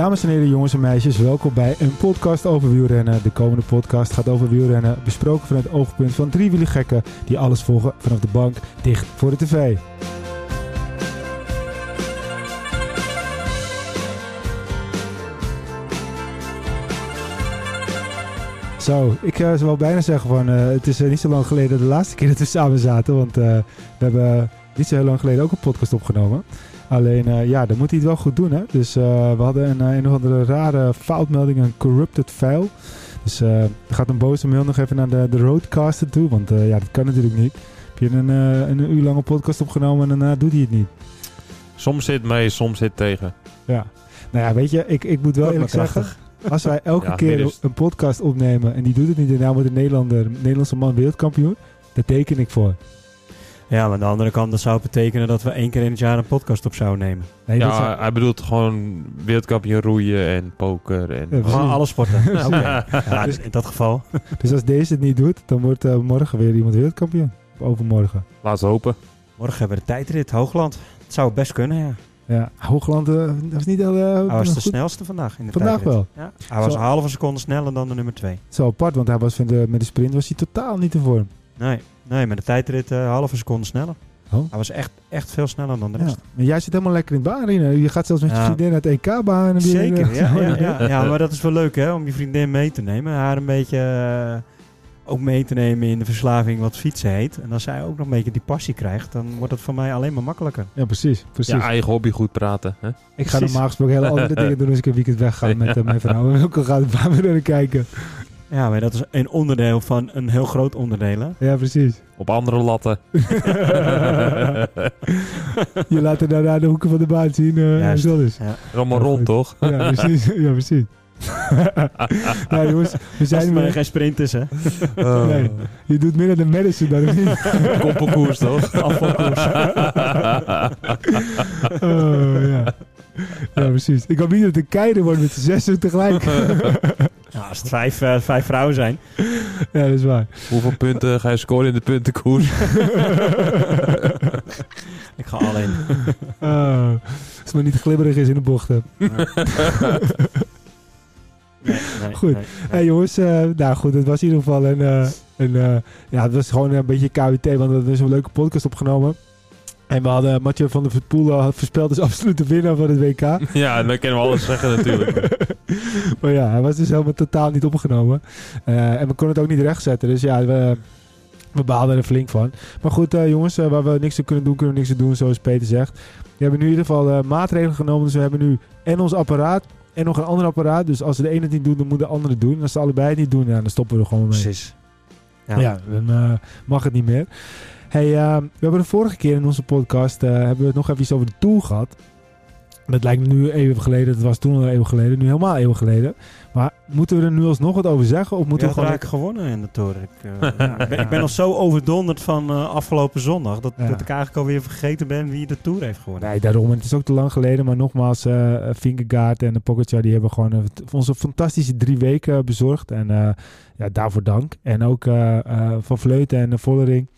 Dames en heren, jongens en meisjes, welkom bij een podcast over wielrennen. De komende podcast gaat over wielrennen, besproken vanuit het oogpunt van drie gekken die alles volgen vanaf de bank dicht voor de tv. Zo, ik uh, zou wel bijna zeggen van uh, het is uh, niet zo lang geleden de laatste keer dat we samen zaten. Want we hebben niet zo heel lang geleden ook een podcast opgenomen. Alleen, uh, ja, dan moet hij het wel goed doen, hè. Dus uh, we hadden een, een of andere rare foutmelding, een corrupted file. Dus uh, gaat een boze mail nog even naar de, de roadcaster toe. Want ja, dat kan natuurlijk niet. Heb je een, een uur lange podcast opgenomen en daarna doet hij het niet. Soms zit mee, soms zit tegen. Ja. Nou ja, weet je, ik, ik moet wel eerlijk zeggen... Als wij elke ja, keer een podcast opnemen en die doet het niet... en nou wordt de Nederlander, Nederlandse man wereldkampioen... daar teken ik voor. Ja, maar aan de andere kant, dat zou betekenen dat we één keer in het jaar een podcast op zouden nemen. Nee, ja, hij bedoelt gewoon wereldkampioen roeien en poker en... Ja, gewoon alle sporten. okay. ja, dus, in dat geval. Dus als deze het niet doet, dan wordt uh, morgen weer iemand wereldkampioen. overmorgen. Laten we hopen. Morgen hebben we de tijdrit, Hoogland. Het zou best kunnen, ja. Ja, Hoogland uh, was niet al. Uh, hij was de snelste vandaag in de Vandaag tijdrit. wel. Ja. Hij was een halve seconde sneller dan de nummer 2. Zo apart, want hij was de, met de sprint was hij totaal niet in vorm. Nee, nee met de tijdrit uh, halve seconde sneller. Oh. Hij was echt, echt veel sneller dan de rest. Ja. Maar jij zit helemaal lekker in het baan, Je gaat zelfs met je vriendin uit EK-baan. Zeker, ja, ja, ja, ja, maar dat is wel leuk hè, om je vriendin mee te nemen. Haar een beetje uh, ook mee te nemen in de verslaving wat fietsen heet. En als zij ook nog een beetje die passie krijgt, dan wordt het voor mij alleen maar makkelijker. Ja, precies. precies. Ja, eigen hobby goed praten. Hè? Ik ga normaal gesproken hele andere dingen doen als ik een weekend wegga met uh, mijn vrouw. En ook al gaat het baan weer kijken. Ja, maar dat is een onderdeel van een heel groot onderdeel. Hè? Ja, precies. Op andere latten. je laat er daarna de hoeken van de baan zien. Uh, Juist. dat is. Ja. Allemaal rond, toch? ja, precies. Ja, precies. nou jongens, we zijn weer... geen sprint is, hè? Oh. Nee, je doet meer dan de medicine dan niet. Koppelkoers, toch? Afvalkoers. oh, ja. Ja, precies. Ik hoop niet dat de keider wordt met z'n zessen tegelijk. Nou, als het vijf, uh, vijf vrouwen zijn. Ja, dat is waar. Hoeveel punten ga je scoren in de puntenkoers? ik ga alleen. Uh, als het maar niet glibberig is in de bochten. Nee, nee, goed. Nee, hey, jongens, uh, nou goed, het was in ieder geval een, uh, een ja, het was gewoon een beetje KWT, want we hebben zo'n leuke podcast opgenomen. En we hadden Mathieu van der Verpoel voorspeld als absolute winnaar van het WK. Ja, dan kunnen we alles zeggen natuurlijk. maar ja, hij was dus helemaal totaal niet opgenomen. Uh, en we konden het ook niet rechtzetten. Dus ja, we, we behaalden er flink van. Maar goed, uh, jongens, uh, waar we niks aan kunnen doen, kunnen we niks aan doen, zoals Peter zegt. We hebben nu in ieder geval maatregelen genomen. Dus we hebben nu en ons apparaat en nog een ander apparaat. Dus als ze de ene het niet doen, dan moet de andere het doen. En als ze allebei het niet doen, ja, dan stoppen we er gewoon mee. Precies. Ja, ja dan mag het niet meer. Hey, uh, we hebben de vorige keer in onze podcast uh, hebben we het nog even iets over de Tour gehad. Dat lijkt me nu even geleden. Dat was toen al even geleden. Nu helemaal even geleden. Maar moeten we er nu alsnog wat over zeggen? Of moeten ja, we gewoon... ik gewonnen in de Tour. Ik, uh, ja, ik, ben, ik, ben, nog zo overdonderd van uh, afgelopen zondag... Dat, ja. dat ik eigenlijk alweer vergeten ben wie de Tour heeft gewonnen. Nee, daarom. Het is ook te lang geleden. Maar nogmaals, uh, en de Pogacar... die hebben gewoon onze fantastische drie weken bezorgd. En ja, daarvoor dank. En ook Van Vleuten en Vollering...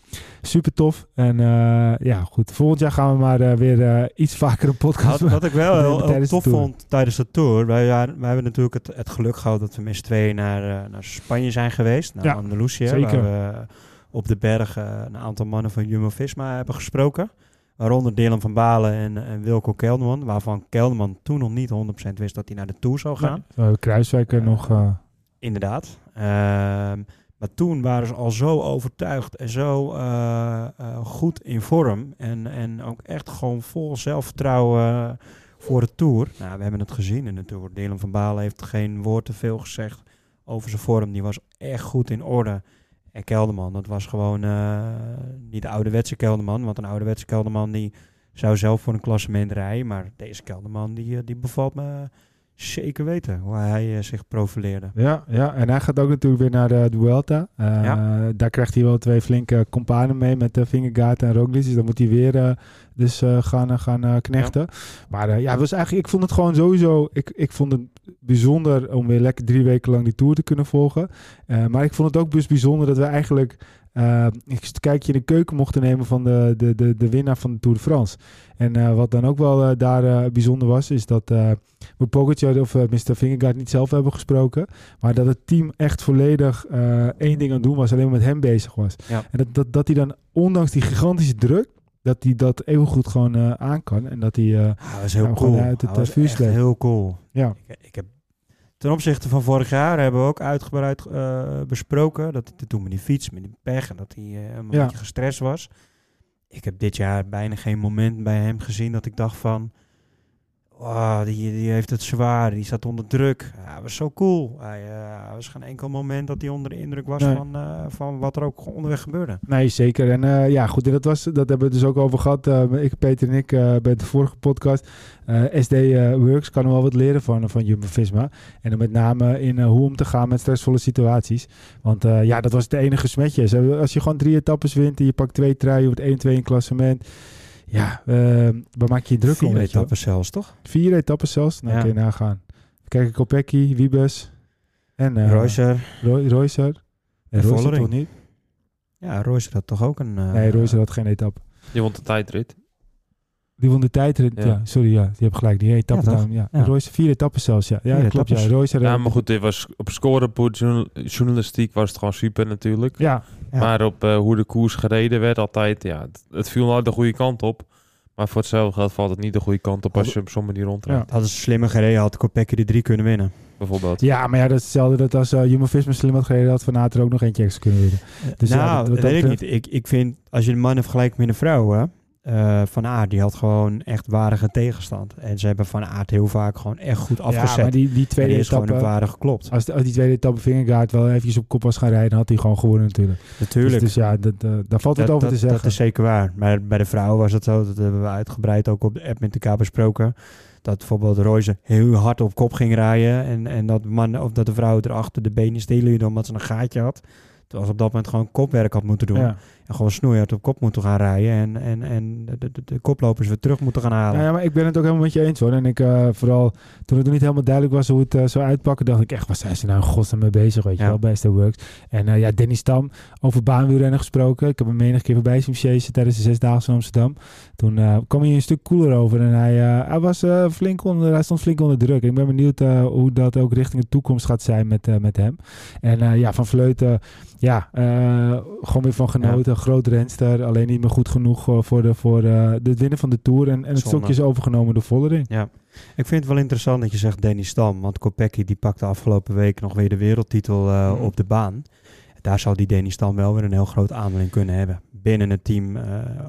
Super tof. En uh, ja, goed. Volgend jaar gaan we maar uh, weer uh, iets vaker een podcast Wat, wat ik wel heel, heel tof vond tijdens de tour. Wij, wij hebben natuurlijk het, het geluk gehad dat we z'n tweeën naar, naar Spanje zijn geweest. Naar ja, Andalusië. Zeker. Waar we op de bergen een aantal mannen van Jumbo-Visma hebben gesproken. Waaronder Dylan van Balen en, en Wilco Kelderman. Waarvan Kelderman toen nog niet 100% wist dat hij naar de Tour zou gaan. Nee, we Kruiswijker nog... Inderdaad. Ehm, maar toen waren ze al zo overtuigd en zo uh, uh, goed in vorm. En, en ook echt gewoon vol zelfvertrouwen voor de Tour. Nou, we hebben het gezien in de Tour. Dylan van Balen heeft geen woord te veel gezegd over zijn vorm. Die was echt goed in orde. En Kelderman, dat was gewoon uh, niet de ouderwetse Kelderman. Want een ouderwetse Kelderman die zou zelf voor een klassement rijden. Maar deze Kelderman die, die bevalt me zeker weten hoe hij uh, zich profileerde. Ja, ja, en hij gaat ook natuurlijk weer naar de Vuelta. Uh, ja. Daar krijgt hij wel twee flinke companen mee met de uh, Vingegaard en Roglic. Dus dan moet hij weer dus gaan, gaan knechten. Ja. Maar ja, was eigenlijk, ik vond het gewoon sowieso... Ik, ik vond het bijzonder om weer lekker drie weken lang die Tour te kunnen volgen. Eh, maar ik vond het ook dus bijzonder dat we eigenlijk eh, een kijkje in de keuken mochten nemen van de, de, de, de winnaar van de Tour de France. En eh, wat dan ook wel eh, daar eh, bijzonder was, is dat eh we Pogacar of Mr. Vingegaard niet zelf hebben gesproken. Maar dat het team echt volledig eh, één ding aan het doen was, alleen maar met hem bezig was. Ja. En dat, dat, dat hij dan, ondanks die gigantische druk, dat hij dat even goed gewoon eh, aan kan. En dat hij, eh, Ah, dat is heel cool. gewoon uit het, Ah, dat is vuur sleept. heel cool. ja. Ik, ik heb ten opzichte van vorig jaar hebben we ook uitgebreid eh, besproken dat hij toen met die fiets, met die pech en dat hij eh, een Ja. beetje gestrest was. Ik heb dit jaar bijna geen moment bij hem gezien dat ik dacht van, oh, die, die heeft het zwaar, die staat onder druk. Ja, was zo cool. Hij eh, was geen enkel moment dat hij onder de indruk was Nee. van, eh, van wat er ook onderweg gebeurde. Nee, zeker. En eh, ja, goed, en dat, was, dat hebben we dus ook over gehad. eh, ik, Peter en ik, bij de vorige podcast. SD Works kan wel wat leren van, van Jumbo-Visma. En dan met name in hoe om te gaan met stressvolle situaties. Want ja, dat was het enige smetje. Als je gewoon drie etappes wint en je pakt twee truien, je wordt 1-2 in klassement. Ja, eh, waar maak je je druk om? Vier etappes zelfs, toch? Vier etappes zelfs? Nou, Ja. kun je nagaan. Kijk, Kopecky, Wiebes en uh. Roycer. Nee, En Roycer Vollering. toch niet? Ja, Roycer had toch ook een... eh, Nee, Roycer had geen etappe. Je won de tijdrit. Die won de tijdrit. Ja. Ja. sorry, ja. Die heb gelijk. Die etappe Ja. Ja. Ja. Royce, vier etappen zelfs, ja. Ja, Vier klopt. Ja. etappes. Royce, Ja, maar goed, dit was op scorebord journal- journalistiek was het gewoon super natuurlijk. Ja, Ja. Maar op eh, hoe de koers gereden werd altijd, ja, het, het viel nou de goede kant op. Maar voor hetzelfde geld valt het niet de goede kant op als je op zo'n manier rondrijdt, Hadden ze slimmer gereden, had Kopecky de drie kunnen winnen. bijvoorbeeld. ja, maar ja, dat is hetzelfde dat als uh, Jumbo-Visma slim had gereden, had Van Aert er ook nog eentje extra kunnen winnen. Dus ja, nou, dat- dat, wat dat weet ik niet. Ik, ik vind, als je de mannen vergelijkt met de vrouwen... eh, van Aert, die had gewoon echt waardige tegenstand. En ze hebben Van Aert heel vaak gewoon echt goed afgezet. Ja, maar die, die tweede die is gewoon etappe... waardig geklopt. Als, de- als die tweede etappe Vingegaard wel eventjes op kop was gaan rijden, had hij gewoon gewonnen natuurlijk. Natuurlijk. Dus, dus ja, dat, eh, daar valt wat dat, over te zeggen. dat is zeker waar. Maar bij de vrouwen was het zo, dat hebben we uitgebreid ook op de app met elkaar besproken. Dat bijvoorbeeld Royce heel hard op kop ging rijden. En, en dat, man, of dat de vrouw erachter de benen stil hield omdat ze een gaatje had. Terwijl ze op dat moment gewoon kopwerk had moeten doen. ja. En gewoon snoeihard op kop moeten gaan rijden. En, en, en de, de, de koplopers weer terug moeten gaan halen. Ja, ja, maar ik ben het ook helemaal met je eens hoor. En ik eh, vooral toen het nog niet helemaal duidelijk was hoe het eh, zou uitpakken, dacht ik echt, waar zijn ze nou godsnaam mee bezig, weet je Ja. wel, bij Works. En eh, ja, Danny Stam, over baanwielrennen gesproken. Ik heb hem menig keer voorbij zien chasen tijdens de Zesdaagse in Amsterdam. Toen kwam hij een stuk cooler over en hij, hij, was, flink onder, hij stond flink onder druk. En ik ben benieuwd hoe dat ook richting de toekomst gaat zijn met, met hem. En ja, Van Vleuten, ja, gewoon weer van genoten. Groot renster, alleen niet meer goed genoeg eh, voor, de, voor eh, het winnen van de Tour. En, en het Zonde. stokje is overgenomen door Vollering. Ja, ik vind het wel interessant dat je zegt Danny Stam. Want Kopecky die pakte afgelopen week nog weer de wereldtitel eh, Mhm. op de baan. Daar zou die Danny Stam wel weer een heel groot aandeel in kunnen hebben. Binnen het team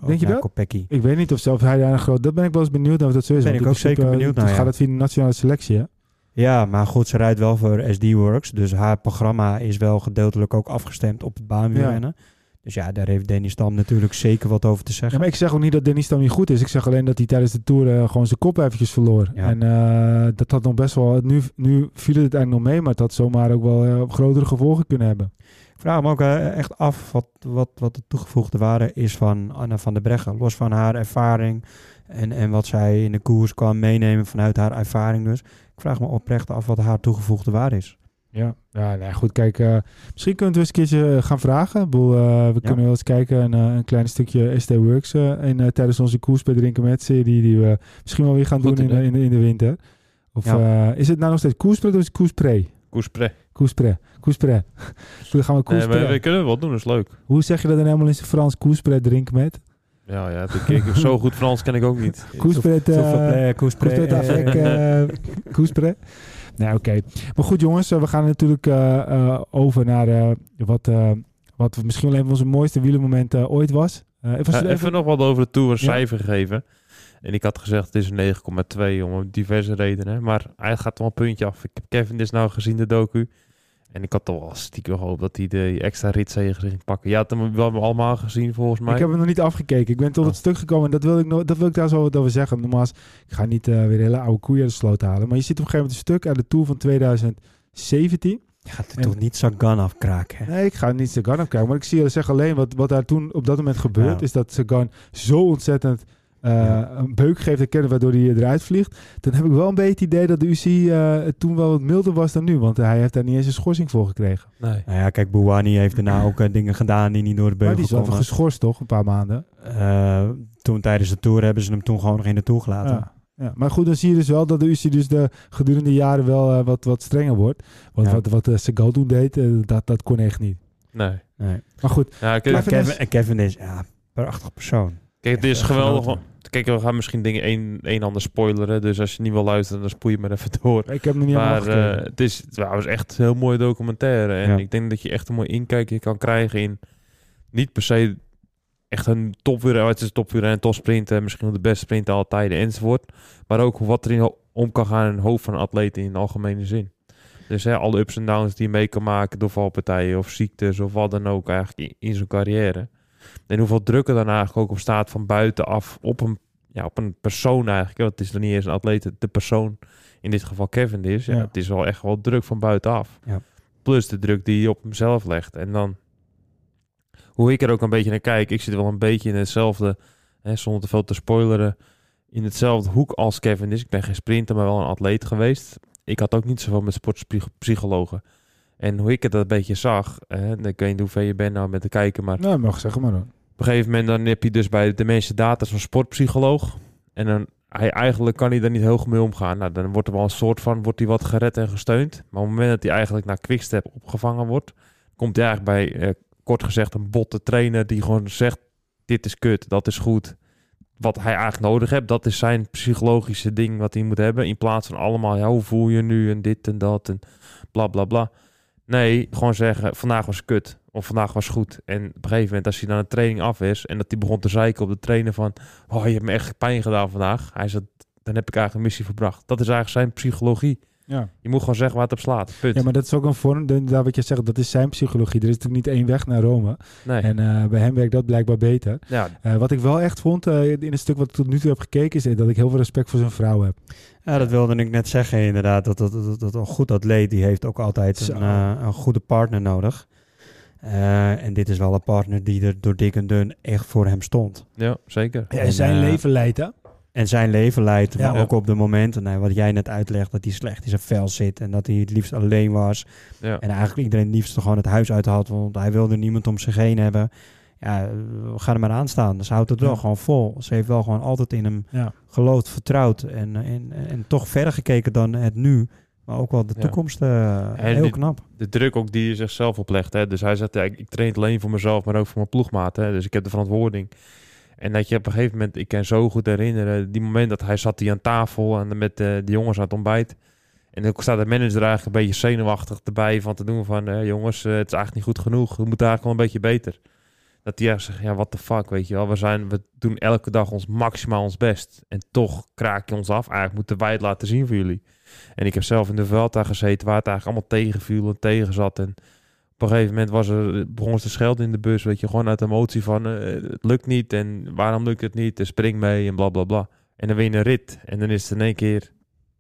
Denk je dat? Kopecky. Ik weet niet of zelf hij daar een groot... Dat ben ik wel eens benieuwd naar of dat zo is. Ben ik ook zeker benieuwd naar, gaat ja. het via de nationale selectie, hè? Ja, maar goed, ze rijdt wel voor SD Works. Dus haar programma is wel gedeeltelijk ook afgestemd op het baanwielrennen. Dus ja, daar heeft Danny Stam natuurlijk zeker wat over te Ja, zeggen. maar ik zeg ook niet dat Dennis dan niet goed is. Ik zeg alleen dat hij tijdens de Tour eh, gewoon zijn kop eventjes verloor. Ja. En eh, dat had nog best wel... Nu, nu viel het eigenlijk nog mee, maar het had zomaar ook wel eh, grotere gevolgen kunnen hebben. Ik vraag me ook echt af wat, wat, wat de toegevoegde waarde is van Anna van der Breggen. Los van haar ervaring en, en wat zij in de koers kan meenemen vanuit haar ervaring dus. Ik vraag me oprecht af wat haar toegevoegde waarde is. Ja, ja nou goed, kijk, eh, misschien kunnen we het eens een keertje eh, gaan vragen. Eh, we kunnen wel eens kijken, eh, een klein stukje ST Works in, tijdens onze koers bij Drinken Met serie, die we misschien wel weer gaan Goed doen in in, de, in de winter. Of Ja. is het nou nog steeds koerspre of is het koerspre? Koerspre. Koerspre, koerspre. Gaan we Nee, koerspre. maar we kunnen het wel doen, dat is leuk. Hoe zeg je dat dan helemaal in zijn Frans? Koerspre Drinken Met? Ja, ja, ik, zo goed Frans ken ik ook niet. Koerspre, Koerspre, koerspre. Nou, oké. Maar goed, jongens, eh, we gaan natuurlijk eh, eh, over naar wat, wat misschien wel een van onze mooiste wielermomenten eh, ooit was. Even, even- nog wat over de Tour een Ja. cijfer geven. En ik had gezegd, het is een 9,2 om diverse redenen. Maar hij gaat toch een puntje af. Ik heb Kevin dus nou gezien, de docu. En ik had toch wel stiekem gehoopt dat hij de extra ritzegen ging pakken. Je had hem wel allemaal gezien, volgens mij. ik heb hem nog niet afgekeken. Ik ben tot Oh. het stuk gekomen en dat wil ik, nog, dat wil ik daar zo wat over zeggen. Nogmaals, ik ga niet eh, weer hele oude koeien uit de sloot halen. Maar je ziet op een gegeven moment een stuk uit de Tour van 2017. Je gaat er En- toch niet Sagan afkraken, hè? Nee, ik ga niet Sagan opkijken. Maar ik zie, zeg alleen wat, wat daar toen op dat moment gebeurt. Ja. Is dat Sagan zo ontzettend eh, een beuk geeft te kennen waardoor hij eruit vliegt. Dan heb ik wel een beetje het idee dat de UCI eh, toen wel wat milder was dan nu. Want hij heeft daar niet eens een schorsing voor gekregen. Nee. Nou ja, kijk, Bouwani heeft daarna ook eh, dingen gedaan die niet door de Maar beugel die is wel geschorst toch, een paar maanden. Eh, toen tijdens de Tour hebben ze hem toen gewoon nog in de Tour gelaten. Ja. Ja, maar goed, dan zie je dus wel dat de UCI dus de gedurende jaren wel wat, wat strenger wordt. Want Ja. wat, wat uh, Segal toen deed, dat, dat kon echt niet. Nee. Nee. Maar goed, Ja, Maar Kevin Kevin, is- en Kevin is ja, een prachtig persoon. kijk, het is echt geweldig. Kijk, we gaan misschien dingen een, een ander spoileren. Dus als je niet wil luisteren, dan spoel je maar even door. ik heb hem niet Maar eh, het, is, het was echt een heel mooie documentaire. En Ja. ik denk dat je echt een mooi inkijkje kan krijgen in... Niet per se echt een topwielrenner. Het is topwielrenner en topsprinter. Misschien wel de beste sprinter aller tijden enzovoort. Maar ook wat erin om kan gaan in het hoofd van een atleet in de algemene zin. Dus hè, alle ups en downs die je mee kan maken door valpartijen of ziektes of wat dan ook eigenlijk in, in zijn carrière. En hoeveel druk er dan eigenlijk ook op staat van buitenaf op een, ja, op een persoon eigenlijk. Want het is dan niet eens een atleet, de persoon in dit geval Kevin is. Ja, Ja. Het is wel echt wel druk van buitenaf. Ja. Plus de druk die je op hemzelf legt. En dan, hoe ik er ook een beetje naar kijk, ik zit wel een beetje in hetzelfde, hè, zonder te veel te spoileren, in hetzelfde hoek als Kevin is. Ik ben geen sprinter, maar wel een atleet geweest. Ik had ook niet zoveel met sportpsychologen. En hoe ik het een beetje zag, hè, ik weet niet hoeveel je bent nou met de kijken, maar Nou, mag zeggen maar dan. Op een gegeven moment dan heb je dus bij de mensen data van sportpsycholoog. En dan hij eigenlijk kan hij daar niet heel goed mee omgaan. Nou, dan wordt er wel een soort van wordt hij wat gered en gesteund. Maar op het moment dat hij eigenlijk naar Quickstep opgevangen wordt, komt hij eigenlijk bij eh, kort gezegd een botte trainer die gewoon zegt: dit is kut, dat is goed. Wat hij eigenlijk nodig heeft, dat is zijn psychologische ding wat hij moet hebben. In plaats van allemaal, ja, hoe voel je nu en dit en dat en bla bla bla. Nee, gewoon zeggen, vandaag was kut. Of vandaag was goed. En op een gegeven moment, als hij dan een training af is... en dat hij begon te zeiken op de trainer van... oh, je hebt me echt pijn gedaan vandaag. Hij zei, dan heb ik eigenlijk een missie verbracht. Dat is eigenlijk zijn psychologie. Ja. Je moet gewoon zeggen waar het op slaat. Punt. ja, maar dat is ook een vorm, daar wat je zegt, dat is zijn psychologie. Er is natuurlijk niet één weg naar Rome. nee. En eh, bij hem werkt dat blijkbaar beter. ja, Eh, wat ik wel echt vond eh, in het stuk wat ik tot nu toe heb gekeken, is dat ik heel veel respect voor zijn vrouw heb. Ja, dat wilde ik net zeggen inderdaad. Dat, dat, dat, dat een goed atleet, die heeft ook altijd een, eh, een goede partner nodig. Eh, en dit is wel een partner die er door dik en dun echt voor hem stond. ja, zeker. Ja, En, zijn eh, leven leidt, hè? En zijn leven leidt, Ja. maar ook op de momenten, nou, wat jij net uitlegt, dat hij slecht in zijn vel zit en dat hij het liefst alleen was. Ja. En eigenlijk iedereen het liefst gewoon het huis uit had, want hij wilde niemand om zich heen hebben. Ja, we gaan er maar aan staan. Dus ze houdt het wel Ja. gewoon vol. Ze heeft wel gewoon altijd in hem Ja. geloofd, vertrouwd en, en, en toch verder gekeken dan het nu. Maar ook wel de toekomst. eh, heel knap. De druk ook die je zichzelf oplegt. Hè. Dus hij zegt, ja, ik, ik train alleen voor mezelf, maar ook voor mijn ploegmaat. Hè. Dus ik heb de verantwoording. En dat je op een gegeven moment, ik kan zo goed herinneren, die moment dat hij zat hier aan tafel en met eh, de jongens aan het ontbijt. En dan staat de manager eigenlijk een beetje zenuwachtig erbij van te doen van, eh, jongens, het is eigenlijk niet goed genoeg. We moeten eigenlijk wel een beetje beter. Dat echt zegt, ja, what the fuck, weet je wel. We, zijn, we doen elke dag ons maximaal ons best. En toch kraak je ons af. Eigenlijk moeten wij het laten zien voor jullie. En ik heb zelf in de Vuelta gezeten waar het eigenlijk allemaal tegenviel en tegen zat. En op een gegeven moment was er, begon ze te schelden in de bus, weet je. Gewoon uit emotie van, eh, het lukt niet en waarom lukt het niet? En spring mee en bla bla bla. En dan win je een rit. En dan is het in één keer,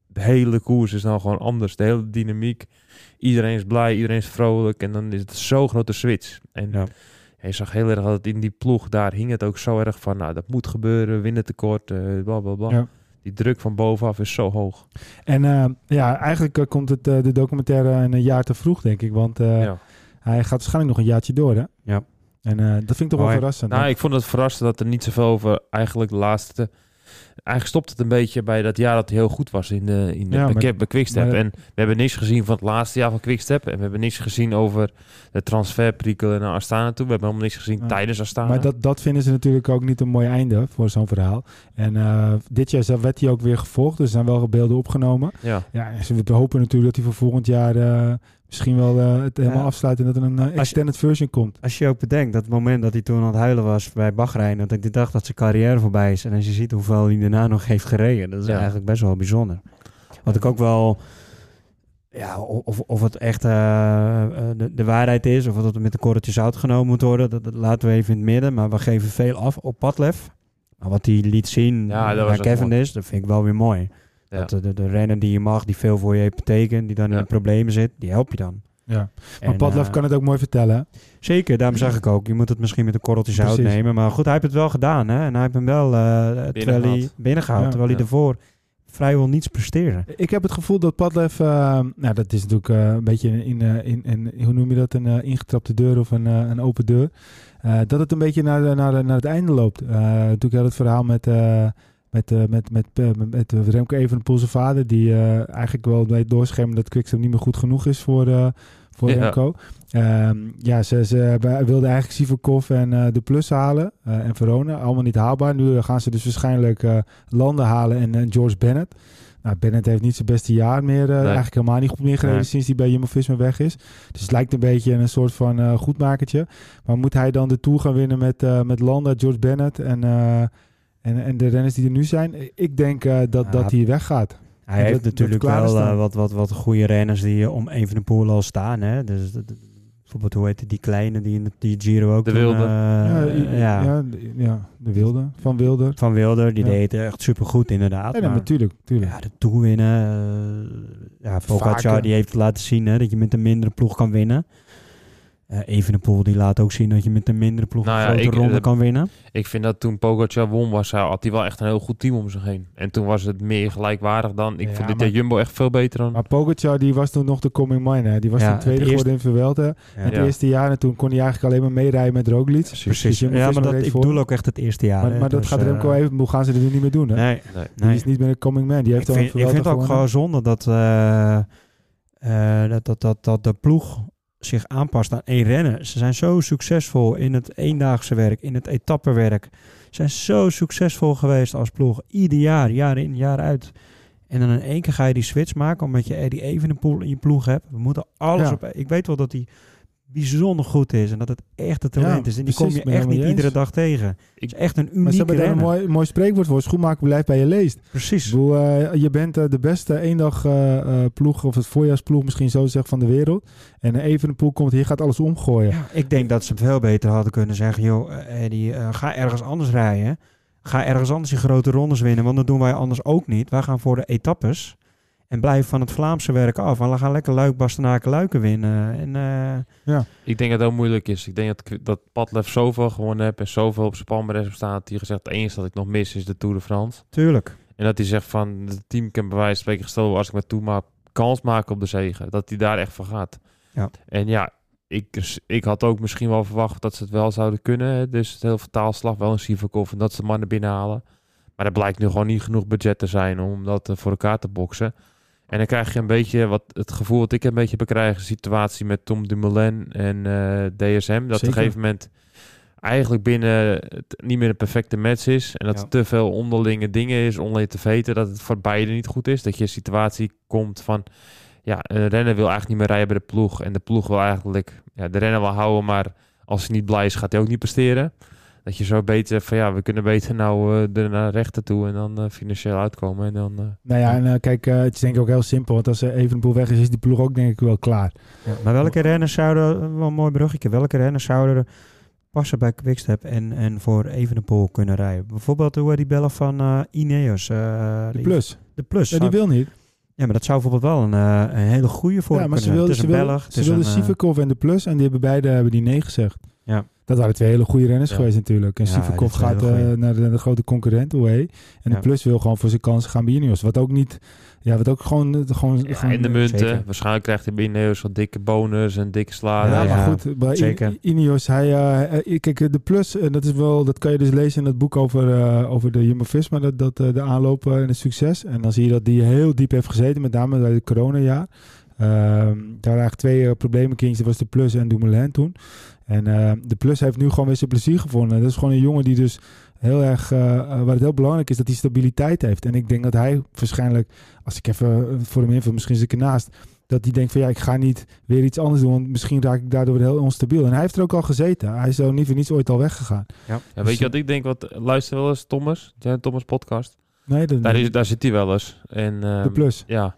de hele koers is nou gewoon anders. De hele dynamiek. Iedereen is blij, iedereen is vrolijk. En dan is het zo'n grote switch. En Ja. Je zag heel erg dat in die ploeg, daar hing het ook zo erg van, nou dat moet gebeuren, winnen tekort, eh bla bla bla. Ja. Die druk van bovenaf is zo hoog. En eh, ja, eigenlijk eh, komt het, de documentaire een jaar te vroeg, denk ik. Want ja. hij gaat waarschijnlijk nog een jaartje door, hè? Ja. En dat vind ik toch wel Mooi. verrassend. Nou, hè? ik vond het verrassend dat er niet zoveel over eigenlijk de laatste... Eigenlijk stopt het een beetje bij dat jaar dat hij heel goed was in de, in de Ja, bij, maar- bij Quickstep. maar- en we hebben niks gezien van het laatste jaar van Quickstep. En we hebben niks gezien over de transferprikkel naar Astana toe. We hebben helemaal niks gezien tijdens Astana. Maar dat, dat vinden ze natuurlijk ook niet een mooi einde voor zo'n verhaal. En eh, dit jaar werd hij ook weer gevolgd. Dus er zijn wel beelden opgenomen. Ja, Ja, we hopen natuurlijk dat hij voor volgend jaar eh, misschien wel eh, het helemaal Ja. afsluit en dat er een eh, je- extended version komt. Als je ook bedenkt dat het moment dat hij toen aan het huilen was bij Bahrein, dat ik dacht dat zijn carrière voorbij is. En als je ziet hoeveel hij daarna nog heeft gereden, dat is Ja. eigenlijk best wel bijzonder. Wat ik ook wel, ja, of, of het echt eh, de, de waarheid is, of dat het met een korreltje zout genomen moet worden, dat, dat laten we even in het midden. Maar we geven veel af op Padlef. Maar wat hij liet zien Ja, naar Kevin is, dat vind ik wel weer mooi. Ja. Dat de, de, de renner die je mag, die veel voor je heeft betekend, die dan Ja. in problemen zit, die help je dan. Ja. Maar En, Padlef eh, kan het ook mooi vertellen. hè? Zeker, daarom zeg ik ook. Je moet het misschien met een korreltje zout Precies. nemen. Maar goed, hij heeft het wel gedaan. Hè? En hij heeft hem wel eh terwijl hij Binnengehaald. binnengehaald. Ja. terwijl hij Ja. ervoor vrijwel niets presteerde. Ik heb het gevoel dat Padlef, eh, nou dat is natuurlijk eh, een beetje in, eh, in, in, hoe noem je dat, een eh, ingetrapte deur of een, eh, een open deur. Eh, dat het een beetje naar, de- naar, de- naar het einde loopt. Eh natuurlijk had het verhaal met, eh, met, eh, met, met, met, met, eh, Remco Evenepoel zijn vader, die eh, eigenlijk wel weet doorschermen dat Quickstep niet meer goed genoeg is voor, eh, voor Ja. Remco. Ehm, ja, ze, ze wilden eigenlijk Sivakov en eh, de Plus halen eh, en Verona. Allemaal niet haalbaar. Nu gaan ze dus waarschijnlijk eh, Landen halen en eh, George Bennett. Nou, Bennett heeft niet zijn beste jaar meer. eh, Eigenlijk helemaal niet goed meer gereden Nee. sinds hij bij Jumbo-Visma weg is. Dus het lijkt een beetje een soort van eh, goedmakertje. Maar moet hij dan de Tour gaan winnen met, eh, met Landa, George Bennett en, eh, en, en de renners die er nu zijn? Ik denk eh, dat, Ja. dat hij weggaat. Hij Dat- heeft natuurlijk wel eh, wat, wat, wat goede renners die om Evenepoel al staan. Hè? Dus, bijvoorbeeld, hoe heet die, die kleine die in de die Giro ook De Wilde. eh, ja, ja, ja. Ja, de- de Wilde. Van Wilder. Van Wilder, die Ja. deed het echt supergoed inderdaad. Ja, maar- natuurlijk. natuurlijk. Ja, de Tour winnen. eh ja, Pogacar die heeft laten zien hè, dat je met een mindere ploeg kan winnen. Eh Evenepoel die laat ook zien dat je met een mindere ploeg Nou een ja, grote ik- ronde kan winnen. Ik vind dat toen Pogacar won, was, hij, had hij wel echt een heel goed team om zich heen. En toen was het meer gelijkwaardig dan... Ik Ja, vond dit jaar Jumbo echt veel beter dan... Maar Pogacar die was toen nog de coming mine. Hè. Die was Ja, toen tweede geworden in Vuelta. Ja. Het Ja. eerste jaar en toen kon hij eigenlijk alleen maar meerijden met Roglic. Precies. Dus Ja, maar dat, ik bedoel ook echt het eerste jaar. Maar, hè. maar dat Dus, gaat eh, Remco Evenepoel gaan ze er nu niet meer doen. Hè? Nee. Nee, Die nee. is niet meer een coming man. Die heeft ik al vind, een ik vind het ook gewoon zonde dat, eh, eh, dat, dat, dat, dat de ploeg zich aanpast aan één renner. Ze zijn zo succesvol in het eendaagse werk, in het etappewerk. Ze zijn zo succesvol geweest als ploeg. Ieder jaar, jaar in, jaar uit. En dan in één keer ga je die switch maken omdat je Eddie Evenepoel in je ploeg hebt. We moeten alles Ja. op... Ik weet wel dat hij bijzonder goed is en dat het echt een talent Ja, is. En die precies, kom je echt niet iedere dag tegen. Het Ik- is echt een Maar ze unieke hebben daar een mooi, mooi spreekwoord voor. Schoenmaker blijft bij je leest. Precies. bedoel, eh, je bent eh, de beste eendag eh, eh, ploeg of het voorjaarsploeg misschien zo zeggen van de wereld. En uh, Evenepoel komt hier, gaat alles omgooien. Ja, ik denk dat ze veel beter hadden kunnen zeggen: joh, Eddie, eh, ga ergens anders rijden. Ga ergens anders die grote rondes winnen, want dat doen wij anders ook niet. Wij gaan voor de etappes en blijven van het Vlaamse werk af. En we gaan lekker Luik, Bastenaken, Luiken winnen. En, eh, Ik denk dat het heel moeilijk is. Ik denk dat, dat Padlef zoveel gewonnen heeft en zoveel op zijn palmarès. Dat hij gezegd, het enige dat ik nog mis is de Tour de France. tuurlijk. En dat hij zegt van, het team kan bij wijze van spreken gesteld als ik maar toe maar kans maken op de zegen. Dat hij daar echt van gaat. Ja. En ja, ik, ik had ook misschien wel verwacht dat ze het wel zouden kunnen. hè. Dus het heel vertaalslag, wel een Sivakov en dat ze de mannen binnenhalen. Maar er blijkt nu gewoon niet genoeg budget te zijn om dat eh, voor elkaar te boksen. En dan krijg je een beetje wat het gevoel wat ik een beetje bekrijg, een situatie met Tom Dumoulin en eh, DSM. Dat op een gegeven moment eigenlijk binnen het niet meer een perfecte match is. En dat Ja. er te veel onderlinge dingen is, onderling te weten, dat het voor beide niet goed is. Dat je een situatie komt van, ja, een renner wil eigenlijk niet meer rijden bij de ploeg. En de ploeg wil eigenlijk ja, de renner wel houden, maar als hij niet blij is, gaat hij ook niet presteren. Dat je zo beter van, ja, we kunnen beter nou eh, er naar rechter toe en dan eh, financieel uitkomen. En dan, eh, Nou ja, en eh, kijk, eh, het is denk ik ook heel simpel. Want als er Evenepoel weg is, is die ploeg ook denk ik wel klaar. Ja, maar welke renners zouden, wel een mooi bruggetje, welke renners zouden er passen bij Quickstep en, en voor Evenepoel kunnen rijden? Bijvoorbeeld hoe die bellen van eh, Ineos. eh, De die- plus. De plus. Ja, die wil niet. Ja, maar dat zou bijvoorbeeld wel een, eh, een hele goede voor Ja, maar ze wilden, het ze is een wilden, Belg. ze wilden een, eh, Sivakov en de plus. En die hebben beide hebben die nee gezegd. Dat waren twee hele goede renners Ja. geweest natuurlijk. En Ja, Sivakov gaat eh, naar de, de grote concurrent, OE. En Ja. de plus wil gewoon voor zijn kansen gaan bij Ineos. Wat ook niet... Ja, wat ook gewoon... eh, gewoon, ja, gewoon en de munten. zeker. Waarschijnlijk krijgt hij binnen heel zo'n dikke bonus en dikke Ja, salaris. Ja, maar goed, bij zeker. Ineos, hij, eh, kijk, de plus, en dat is wel, dat kan je dus lezen in het boek over, eh, over de Jumbo-Visma, dat, dat eh, de aanloop en het succes. En dan zie je dat die heel diep heeft gezeten, met name bij het coronajaar. Ehm daar waren eigenlijk twee uh, problemenkindjes, dat was de plus en Dumoulin toen. En eh, de plus heeft nu gewoon weer zijn plezier gevonden. Dat is gewoon een jongen die dus heel erg, eh, eh, waar het heel belangrijk is dat hij stabiliteit heeft. En ik denk dat hij waarschijnlijk, als ik even eh, voor hem invul, misschien zit ik ernaast, dat hij denkt van ja, ik ga niet weer iets anders doen, want misschien raak ik daardoor heel onstabiel. En hij heeft er ook al gezeten. Hij is zo niet voor niets ooit al weggegaan. Ja, weet je wat ik denk? Wat, luister wel eens Thomas, ja, Thomas podcast. Nee, dat, Daar, is, daar zit hij wel eens. En, de ehm, plus. Ja.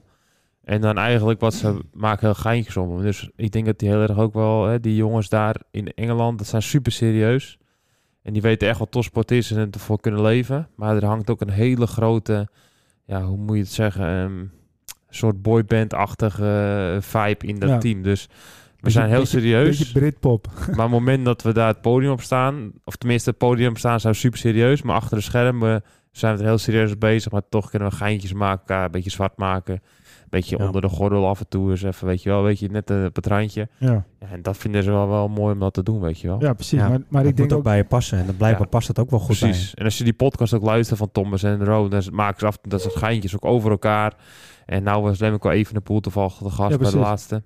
En dan eigenlijk wat ze maken heel geintjes om. Dus ik denk dat die heel erg ook wel, hè, die jongens daar in Engeland, dat zijn super serieus. En die weten echt wat topsport is en ervoor kunnen leven. Maar er hangt ook een hele grote, ja, hoe moet je het zeggen? ehm, soort boyband-achtige eh, vibe in dat Ja. team. Dus we zijn heel serieus. Beetje Britpop. Maar het moment dat we daar het podium op staan, of tenminste het podium op staan, zijn we super serieus. Maar achter de schermen zijn we er heel serieus bezig. Maar toch kunnen we geintjes maken, elkaar een beetje zwart maken. Een beetje Ja. onder de gordel af en toe eens even, weet je wel, weet je, net eh, op het randje. Ja, Ja, en dat vinden ze wel, wel mooi om dat te doen, weet je wel. ja precies. Ja, Maar, maar Dat ik denk ook ook... bij je passen. En dan blijkbaar Ja. past het ook wel goed Precies. En als je die podcast ook luistert van Thomas en Ro, dan maken ze af dat soort geintjes ook over elkaar. En nou was Remco even een poel toevallig de gast Ja, bij de laatste.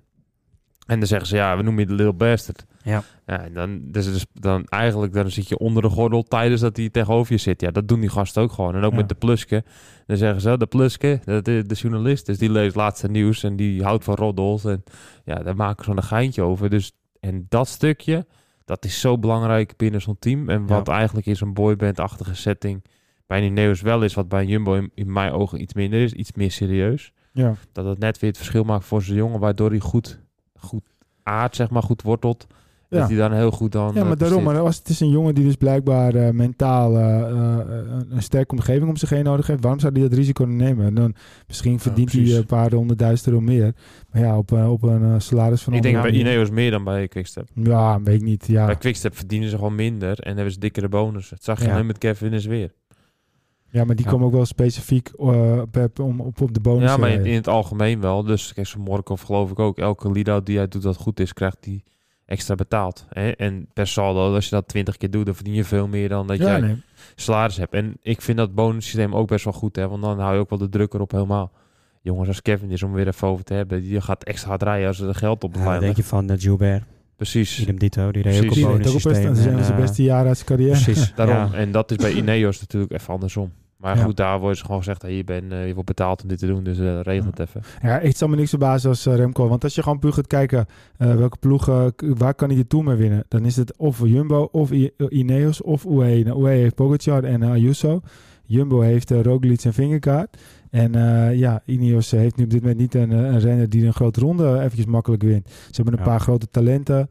En dan zeggen ze, ja, we noemen je de Little Bastard. Ja. ja en dan, dus, dus dan eigenlijk, dan zit je onder de gordel tijdens dat hij tegenover je zit. Ja, dat doen die gasten ook gewoon. En ook Ja. met de pluske. Dan zeggen ze, de pluske, de, de, de journalist, dus die leest laatste nieuws en die houdt van roddels. En ja, daar maken ze een geintje over. Dus, en dat stukje, dat is zo belangrijk binnen zo'n team. En wat eigenlijk in zo'n boyband-achtige setting bij een Neos wel is, wat bij een Jumbo in, in mijn ogen iets minder is, iets meer serieus. Ja. Dat het net weer het verschil maakt voor zijn jongen, waardoor hij goed, goed aard, zeg maar, goed wortelt. Ja. Dat hij dan heel goed dan... Ja, eh, maar daarom. Maar als het is een jongen die dus blijkbaar eh, mentaal eh, eh, een- een sterke omgeving om zich heen nodig heeft, waarom zou hij dat risico nemen? En dan misschien verdient hij een paar honderdduizend euro meer. Maar ja, op, op een salaris van Ik denk bij Ineos meer dan bij Quickstep. Ja, weet ik niet. Ja. Bij Quickstep verdienen ze gewoon minder en hebben ze dikkere bonus. Het zag je Ja. alleen met Kevin is weer. Ja, maar die Ja. komen ook wel specifiek eh, op, om, op, op de bonus Ja, maar in, in het algemeen wel. Dus kijk, zo'n Morkov geloof ik ook. Elke lead-out die hij doet dat goed is, krijgt hij extra betaald. Hè? En per saldo, als je dat twintig keer doet, dan verdien je veel meer dan dat ja, jij nee. salaris hebt. En ik vind dat bonussysteem ook best wel goed, hè? want dan hou je ook wel de druk erop helemaal. Jongens als Kevin is om weer even over te hebben, die gaat extra hard rijden als er geld op de Ja, lijn denk je van uh, Gilbert? Precies. Idem dito. Die reed ook. Die op best, bonussysteem. dat zijn en, zijn eh, beste jaren uit zijn carrière. Precies. Daarom. Ja. En dat is bij Ineos natuurlijk even andersom. Maar Ja. goed, daar wordt ze gewoon gezegd, hey, je, bent, eh, je wordt betaald om dit te doen, dus eh, regel het even. Ja, ik zal me niks verbazen als eh, Remco. Want als je gewoon puur gaat kijken welke ploegen, k- waar kan hij de Tour mee winnen? Dan is het of Jumbo, of I- Ineos, of UAE. Nou, UAE heeft Pogacar en Ayuso. Jumbo heeft uh, Roglic en Vingegaard. En ja, Ineos heeft nu op dit moment niet een, een renner die een grote ronde eventjes makkelijk wint. Ze hebben een Ja. paar grote talenten.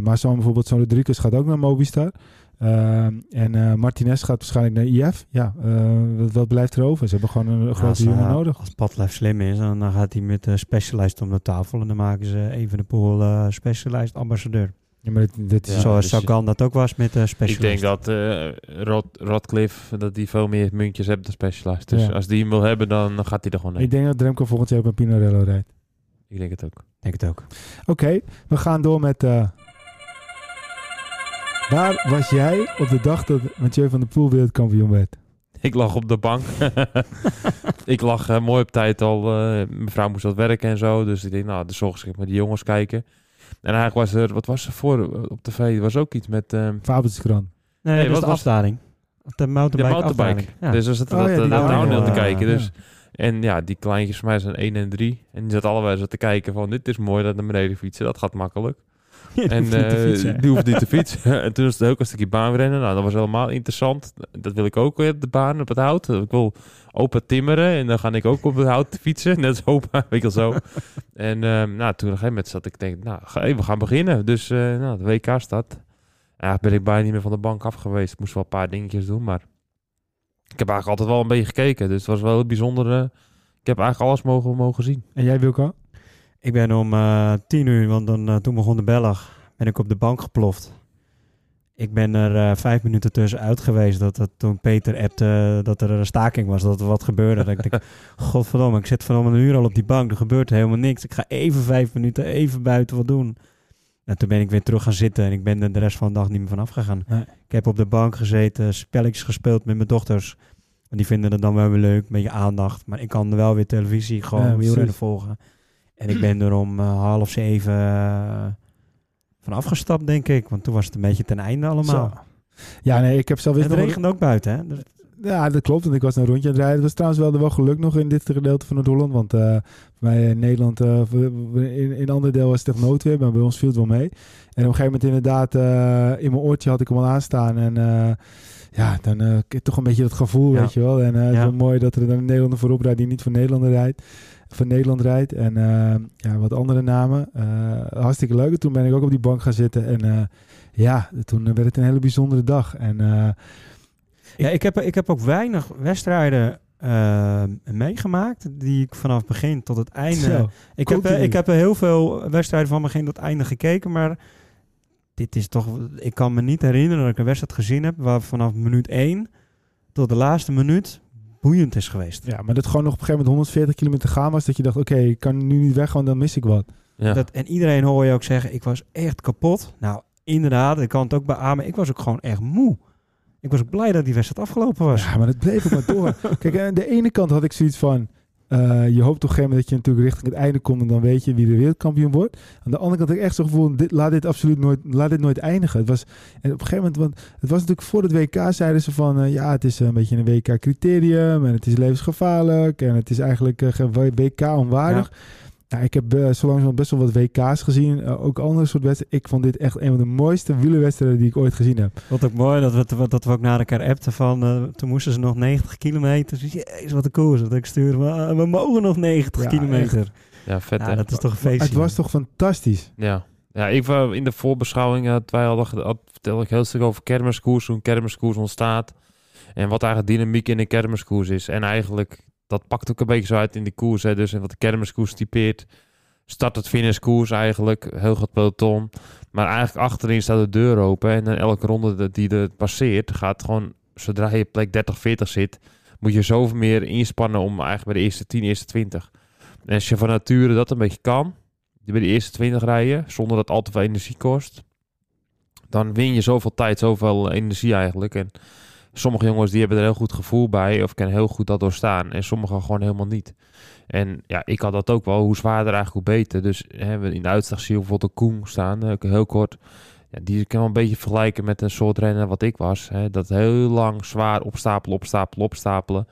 Maar zo'n bijvoorbeeld zo'n Rodriguez gaat ook naar Mobistar. Ehm, en eh, Martinez gaat waarschijnlijk naar IF. Ja, eh, wat, wat blijft er over? Ze hebben gewoon een grote als, jongen eh, nodig. Als Padlef slim is, dan, dan gaat hij met de Specialized om de tafel. En dan maken ze even de pool Specialized ambassadeur. Ja, maar dit, dit Ja, Zoals dus- Sagan dat ook was met de Ik Specialized. denk dat eh Rod, Rodcliffe, dat die veel meer muntjes heeft dan Specialized. Dus Ja. als die hem wil hebben, dan gaat hij er gewoon heen. Ik denk dat Remco volgend jaar op een Pinarello rijdt. Ik denk het ook. denk het ook. Oké, we gaan door met... waar was jij op de dag dat Mathieu van der Poel wereldkampioen werd? Ik lag op de bank. ik lag eh, mooi op tijd al. eh, mijn vrouw moest wat werken en zo. Dus ik denk, nou, de zorg ik met die jongens kijken. En eigenlijk was er, wat was er voor eh, op tv? Er was ook iets met ehm Fabelskran. Nee, Nee, dat wat de was- afdaling. De de mountainbike, mountainbike. afdaling. Ja. Dus was het Oh dat, ja, dat downhill, te kijken. ja. Dus. En ja, die kleintjes van mij zijn 1 en 3. En die zat allebei zo te kijken van, dit is mooi dat naar beneden fietsen. Dat gaat makkelijk. En eh, die hoefde niet te fietsen. en toen was het ook een stukje baanrennen. Nou, dat was helemaal interessant. Dat wil ik ook weer op de baan, op het hout. Ik wil open timmeren en dan ga ik ook op het hout fietsen. Net als opa, weet je wel zo. en ehm, nou, toen op een gegeven moment zat ik denk, nou, ga, we gaan beginnen. Dus eh, nou, de WK start. Eigenlijk ben ik bijna niet meer van de bank af geweest. Ik moest wel een paar dingetjes doen, maar ik heb eigenlijk altijd wel een beetje gekeken. Dus het was wel heel bijzonder. eh, ik heb eigenlijk alles mogen, mogen zien. En jij Wilco? Ik ben om eh, tien uur, want dan, eh, toen begon de Belg, ben ik op de bank geploft. Ik ben er eh, vijf minuten tussenuit geweest dat, dat toen Peter appte dat er een staking was, dat er wat gebeurde. dat ik denk, godverdomme, ik zit van om een uur al op die bank, er gebeurt helemaal niks. Ik ga even vijf minuten, even buiten wat doen. En toen ben ik weer terug gaan zitten en ik ben er de rest van de dag niet meer vanaf gegaan. Nee. Ik heb op de bank gezeten, spelletjes gespeeld met mijn dochters. En die vinden het dan wel weer leuk, een beetje aandacht. Maar ik kan wel weer televisie, gewoon Ja, wielrennen volgen. En ik ben er om eh, half zeven uh, van afgestapt, denk ik. Want toen was het een beetje ten einde allemaal. Zo. Ja, nee, ik heb zelf En het regende ook buiten, hè? Dus, Ja, dat klopt. Want ik was een rondje aan het rijden. Het was trouwens wel, wel geluk nog in dit gedeelte van Noord-Holland. Want eh, bij Nederland, eh, we- we- in, in ander deel was het echt noodweer. Maar bij ons viel het wel mee. En op een gegeven moment inderdaad, eh, in mijn oortje had ik hem al aanstaan. En eh, ja, dan eh, toch een beetje dat gevoel, Ja. weet je wel. En eh, het is wel mooi dat er dan een Nederlander voorop rijdt die niet voor Nederland rijdt. Voor Nederland rijdt. En eh, ja, wat andere namen. Eh, hartstikke leuk. En toen ben ik ook op die bank gaan zitten. En eh, ja, toen werd het een hele bijzondere dag. En... ja, ik heb, ik heb ook weinig wedstrijden meegemaakt. Die ik vanaf begin tot het einde... Zo. Ik heb, ik heb heel veel wedstrijden van begin tot einde gekeken, maar dit is toch... Ik kan me niet herinneren dat ik een wedstrijd gezien heb waar vanaf minuut 1 tot de laatste minuut boeiend is geweest. Ja, maar dat gewoon nog op een gegeven moment 140 kilometer gaan was. Dat je dacht, oké, ik kan nu niet weg, want dan mis ik wat. Ja. Dat, en iedereen hoor je ook zeggen, ik was echt kapot. Nou, inderdaad, ik kan het ook beamen. Ik was ook gewoon echt moe. Ik was ook blij dat die wedstrijd afgelopen was. Ja, maar het bleef ook maar door. Kijk, aan de ene kant had ik zoiets van... eh, je hoopt op een gegeven moment dat je natuurlijk richting het einde komt... en dan weet je wie de wereldkampioen wordt. Aan de andere kant had ik echt zo'n gevoel... Dit, laat dit absoluut nooit, laat dit nooit eindigen. Het was, en op een gegeven moment... Want het was natuurlijk voor het WK zeiden ze van... eh, ja, het is een beetje een WK-criterium... en het is levensgevaarlijk... en het is eigenlijk eh, geen WK-onwaardig. Ja, ik heb uh, zo langzamerhand best wel wat WK's gezien. eh, ook andere soort wedstrijden. Ik vond dit echt een van de mooiste wielerwedstrijden die ik ooit gezien heb. Wat ook mooi, dat we, dat we ook naar elkaar appten van... eh, toen moesten ze nog 90 kilometer. Dus jezus, wat een koers. Dat ik stuurde, we, we mogen nog 90 Ja, kilometer. ja, vet Ja, hè? dat is toch een feestje. Het was toch fantastisch? Ja. Ja, ik was in de voorbeschouwing, had wij hadden, had, vertel ik heel stuk over kermiskoers, hoe een kermiskoers ontstaat. En wat eigenlijk dynamiek in een kermiskoers is. En eigenlijk, dat pakt ook een beetje zo uit in die koers. Hè. Dus en wat de kermiskoers typeert, start het finishkoers eigenlijk, heel groot peloton. Maar eigenlijk achterin staat de deur open. En dan elke ronde die er passeert, gaat gewoon, zodra je plek 30, 40 zit, moet je zoveel meer inspannen om eigenlijk bij de eerste 10, eerste 20. En als je van nature dat een beetje kan, bij de eerste 20 rijden, zonder dat al te veel energie kost, dan win je zoveel tijd, zoveel energie eigenlijk. En sommige jongens die hebben er heel goed gevoel bij, of kunnen heel goed dat doorstaan. En sommigen gewoon helemaal niet. En ja, ik had dat ook wel. Hoe zwaarder eigenlijk, hoe beter. Dus hè, in de uitslag zie je bijvoorbeeld een Koen staan, heel kort. Ja, die kan wel een beetje vergelijken met een soort renner wat ik was. Hè. Dat heel lang zwaar opstapelen, opstapelen, opstapelen.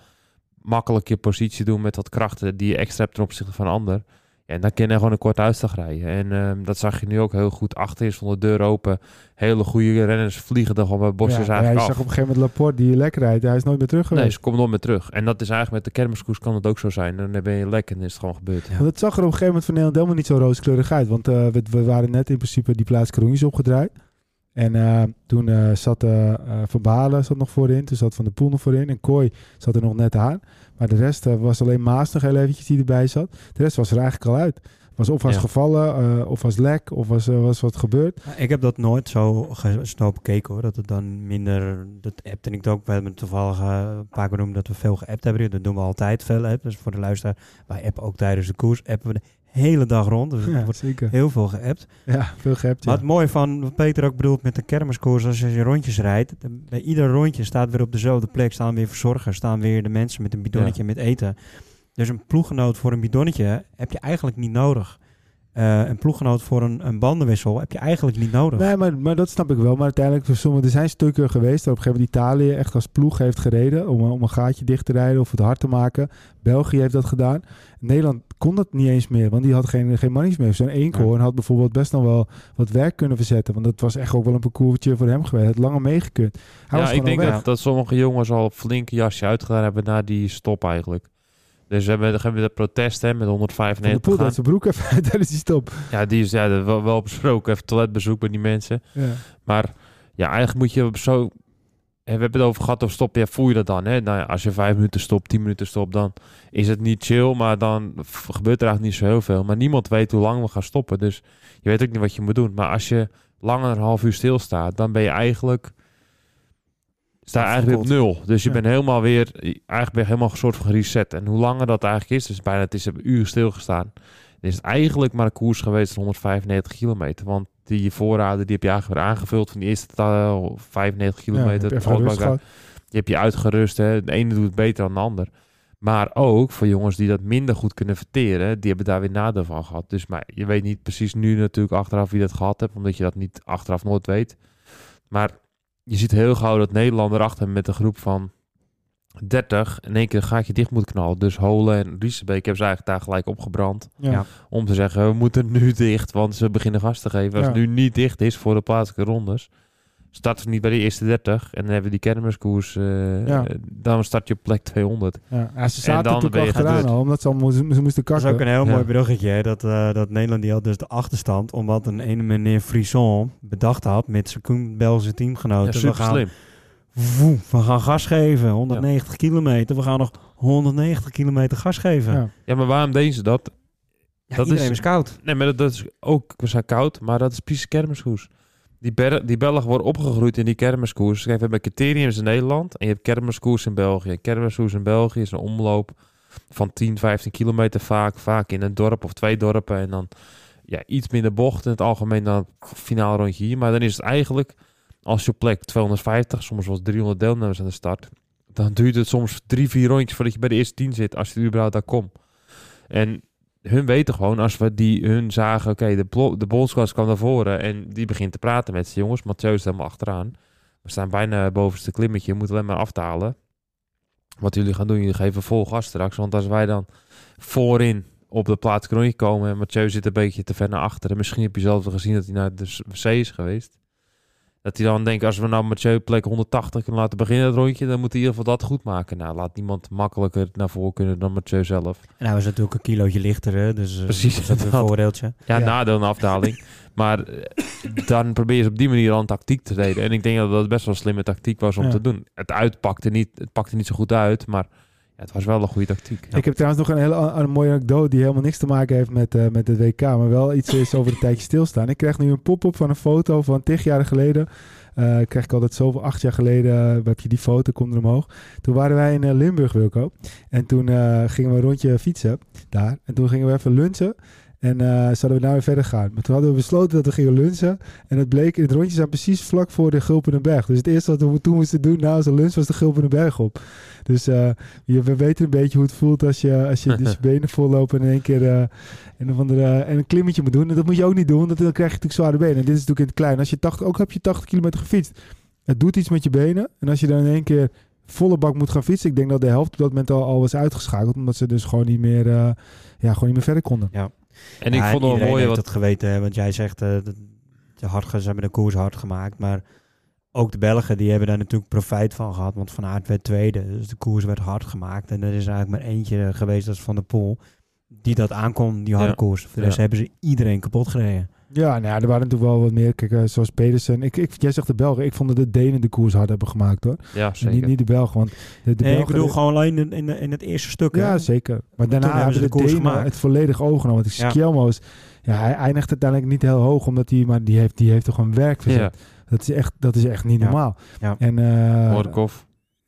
Makkelijk je positie doen met wat krachten die je extra hebt ten opzichte van een ander. Ja, en dan kun je gewoon een korte uitslag rijden. En ehm, dat zag je nu ook heel goed. Achterin stond de deur open. Hele goede renners vliegen er gewoon bij bosjes ja, eigenlijk je af. zag op een gegeven moment Laporte die lekker rijdt. Hij is nooit meer terug Nee, geweest. ze komen nooit meer terug. En dat is eigenlijk met de kermiskoers kan het ook zo zijn. Dan ben je lek en is het gewoon gebeurd. Want het zag er op een gegeven moment van Nederland helemaal niet zo rooskleurig uit. Want eh, we, we waren net in principe die plaats Kroenjes opgedraaid. En eh, toen eh, zat eh, Van Balen zat nog voorin. Toen zat Van der Poel nog voorin. En Kooi zat er nog net aan. Maar de rest was alleen Maas nog heel eventjes die erbij zat. De rest was er eigenlijk al uit. Was of was Ja. gevallen, of was lek, of was, was wat gebeurd. Ik heb dat nooit zo snel bekeken hoor. Dat het dan minder. Dat appte ik ook. We hebben toevallig een paar keer dat we veel geappt hebben. Dat doen we altijd veel. Hè. Dus voor de luisteraar. Wij appen ook tijdens de koers. Appen we de hele dag rond. Dus er Ja, wordt zeker. heel veel geappt. Ja, veel. Ja. Maar het mooie van wat Peter ook bedoelt met de kermiskoers. Als je rondjes rijdt. Bij ieder rondje staat weer op dezelfde plek. Staan weer verzorgers. Staan weer de mensen met een bidonnetje met eten. Dus een ploeggenoot voor een bidonnetje heb je eigenlijk niet nodig. Eh, een ploeggenoot voor een, een bandenwissel heb je eigenlijk niet nodig. Nee, maar, maar dat snap ik wel. Maar uiteindelijk, voor sommigen, er zijn stukken geweest waar op een gegeven moment Italië echt als ploeg heeft gereden om, om een gaatje dicht te rijden of het hard te maken. België heeft dat gedaan. Nederland kon dat niet eens meer, want die had geen, geen mannings meer. Zo'n eenkoorn had bijvoorbeeld best nog wel wat werk kunnen verzetten. Want dat was echt ook wel een parcoursje voor hem geweest. Het langer meegekund. Hij was ja, ik denk dat, dat sommige jongens al flinke jasje uitgedaan hebben na die stop eigenlijk. Dus we hebben, dan hebben we de protest hè, met Van de 195 Poel zijn broek even uit tijdens die stop. Ja, die is ja, dat wel, wel besproken. Even toiletbezoek bij die mensen. Ja. Maar ja, eigenlijk moet je op zo... En we hebben het over gehad of stop. Ja, voel je dat dan? Hè? Nou ja, als je vijf minuten stopt, tien minuten stopt, dan is het niet chill. Maar dan gebeurt er eigenlijk niet zo heel veel. Maar niemand weet hoe lang we gaan stoppen. Dus je weet ook niet wat je moet doen. Maar als je langer dan een half uur stilstaat, dan ben je eigenlijk... Sta je eigenlijk op nul. Dus je Ja. bent helemaal weer... Eigenlijk ben je helemaal een soort van reset. En hoe langer dat eigenlijk is, dus bijna het is een uur stilgestaan. Is het eigenlijk maar een koers geweest van 195 kilometer. Want die voorraden die heb je eigenlijk weer aangevuld van die eerste eh, 95 Ja, kilometer. heb je elkaar. gehad. Je hebt je uitgerust. Hè. De ene doet het beter dan de ander. Maar ook voor jongens die dat minder goed kunnen verteren, die hebben daar weer nadeel van gehad. Dus maar je weet niet precies nu natuurlijk achteraf wie dat gehad hebt, omdat je dat niet achteraf nooit weet. Maar je ziet heel gauw dat Nederland erachter met een groep van 30 in één keer een gaatje dicht moet knallen. Dus Holen en Riesebeek hebben ze eigenlijk daar gelijk opgebrand. Ja. Ja. Om te zeggen, we moeten nu dicht, want ze beginnen gas te geven. Als Ja. het nu niet dicht is voor de plaatselijke rondes, starten ze niet bij de eerste 30. En dan hebben we die kermiskoers, eh, Ja. eh, dan start je op plek 200. Ja. Ja, ze zaten dan natuurlijk ben je achteraan al, omdat ze, al moesten, ze moesten Dat is ook een heel Ja. mooi bruggetje, hè, dat, eh, dat Nederland die had dus de achterstand, omdat een ene meneer Frison bedacht had met zijn Koen Belgische Ja, teamgenoten. we, gaan, slim. woe, we gaan gas geven, 190 kilometer, we gaan nog 190 kilometer gas geven. Ja, maar waarom deden ze dat? dat iedereen is- is koud. Nee, maar dat, dat is ook, we zijn koud, maar dat is precies kermiskoers. Die, die Belgen worden opgegroeid in die kermiskoers. Kijk, we hebben criteriums in Nederland en je hebt kermiskoers in België. Kermiskoers in België is een omloop van 10, 15 kilometer vaak. Vaak in een dorp of twee dorpen en dan ja, iets minder bocht in het algemeen dan het finale rondje hier. Maar dan is het eigenlijk, als je op plek 250, soms wel eens 300 deelnemers aan de start, dan duurt het soms drie, vier rondjes voordat je bij de eerste tien zit, als je er überhaupt daar komt. En hun weten gewoon, als we die hun zagen, oké, de, de bondscoach kwam naar voren en die begint te praten met zijn jongens. Mathieu is helemaal achteraan. We staan bijna bovenste klimmetje, je moet alleen maar aftalen. Wat jullie gaan doen, jullie geven vol gas straks. Want als wij dan voorin op de plaats rondje komen en Mathieu zit een beetje te ver naar achteren. Misschien heb je zelf gezien dat hij naar de wc is geweest. Dat hij dan denkt, als we nou Mathieu plek 180 kunnen laten beginnen het rondje, dan moet hij in ieder geval dat goed maken. Nou, laat niemand makkelijker naar voren kunnen dan Mathieu zelf. En hij was natuurlijk een kilootje lichter, hè, dus eh, Precies, dat is een voordeeltje. Ja, Ja. nadeel een afdaling. maar eh, dan probeer je op die manier al een tactiek te delen. En ik denk dat dat best wel een slimme tactiek was om Ja. te doen. Het uitpakte niet, het pakte niet zo goed uit, maar het was wel een goede tactiek. Ik heb trouwens nog een hele mooie anekdote die helemaal niks te maken heeft met, eh, met het WK, maar wel iets is over een tijdje stilstaan. Ik krijg nu een pop-up van een foto van tig jaar geleden. Eh krijg ik altijd zoveel, acht jaar geleden eh, heb je die foto, komt er omhoog. Toen waren wij in Limburg, Wilco. En toen gingen we een rondje fietsen daar. En toen gingen we even lunchen. En eh, zouden we nou weer verder gaan. Maar toen hadden we besloten dat we gingen lunchen. En het bleek, in het rondje zijn precies vlak voor de Gulpenenberg. Dus het eerste wat we toen moesten doen na onze lunch was de Gulpenenberg op. Dus eh, je, we weten een beetje hoe het voelt als je, als je dus je benen vollopen en in één keer eh, een, of andere, en een klimmetje moet doen. En dat moet je ook niet doen, want dan krijg je natuurlijk zware benen. En dit is natuurlijk in het klein. Als je 80, ook heb je 80 kilometer gefietst, het doet iets met je benen. En als je dan in één keer volle bak moet gaan fietsen, ik denk dat de helft op dat moment al, al was uitgeschakeld, omdat ze dus gewoon niet meer, ja, gewoon niet meer verder konden. En ik Ja, vond het wel mooi wat... het geweten, hè, want jij zegt uh, dat de hard, ze hebben de koers hard gemaakt, maar ook de Belgen die hebben daar natuurlijk profijt van gehad, want Van Aert werd tweede, dus de koers werd hard gemaakt en er is eigenlijk maar eentje geweest, dat is Van der Poel, die dat aankon, die harde Ja. koers. Voor de rest Ja. hebben ze iedereen kapot gereden. Ja, nou ja, er waren natuurlijk wel wat meer, kijk, eh, zoals Pedersen. Ik, ik, jij zegt de Belgen, ik vond dat de Denen de koers hard hebben gemaakt hoor. Ja, zeker. niet, niet de Belgen, want de, de nee, ik Belgen- bedoel gewoon alleen in, in, in het eerste stuk. hè. Ja, zeker. Maar daarna hebben ze de, de koers Denen gemaakt. het volledig overgenomen. Want Ja. Ja, hij eindigt uiteindelijk niet heel hoog, omdat hij, maar die heeft, die heeft toch gewoon werk verzet. Ja, Dat, is echt, dat is echt niet Ja. normaal. Ja. En, eh, Morkov.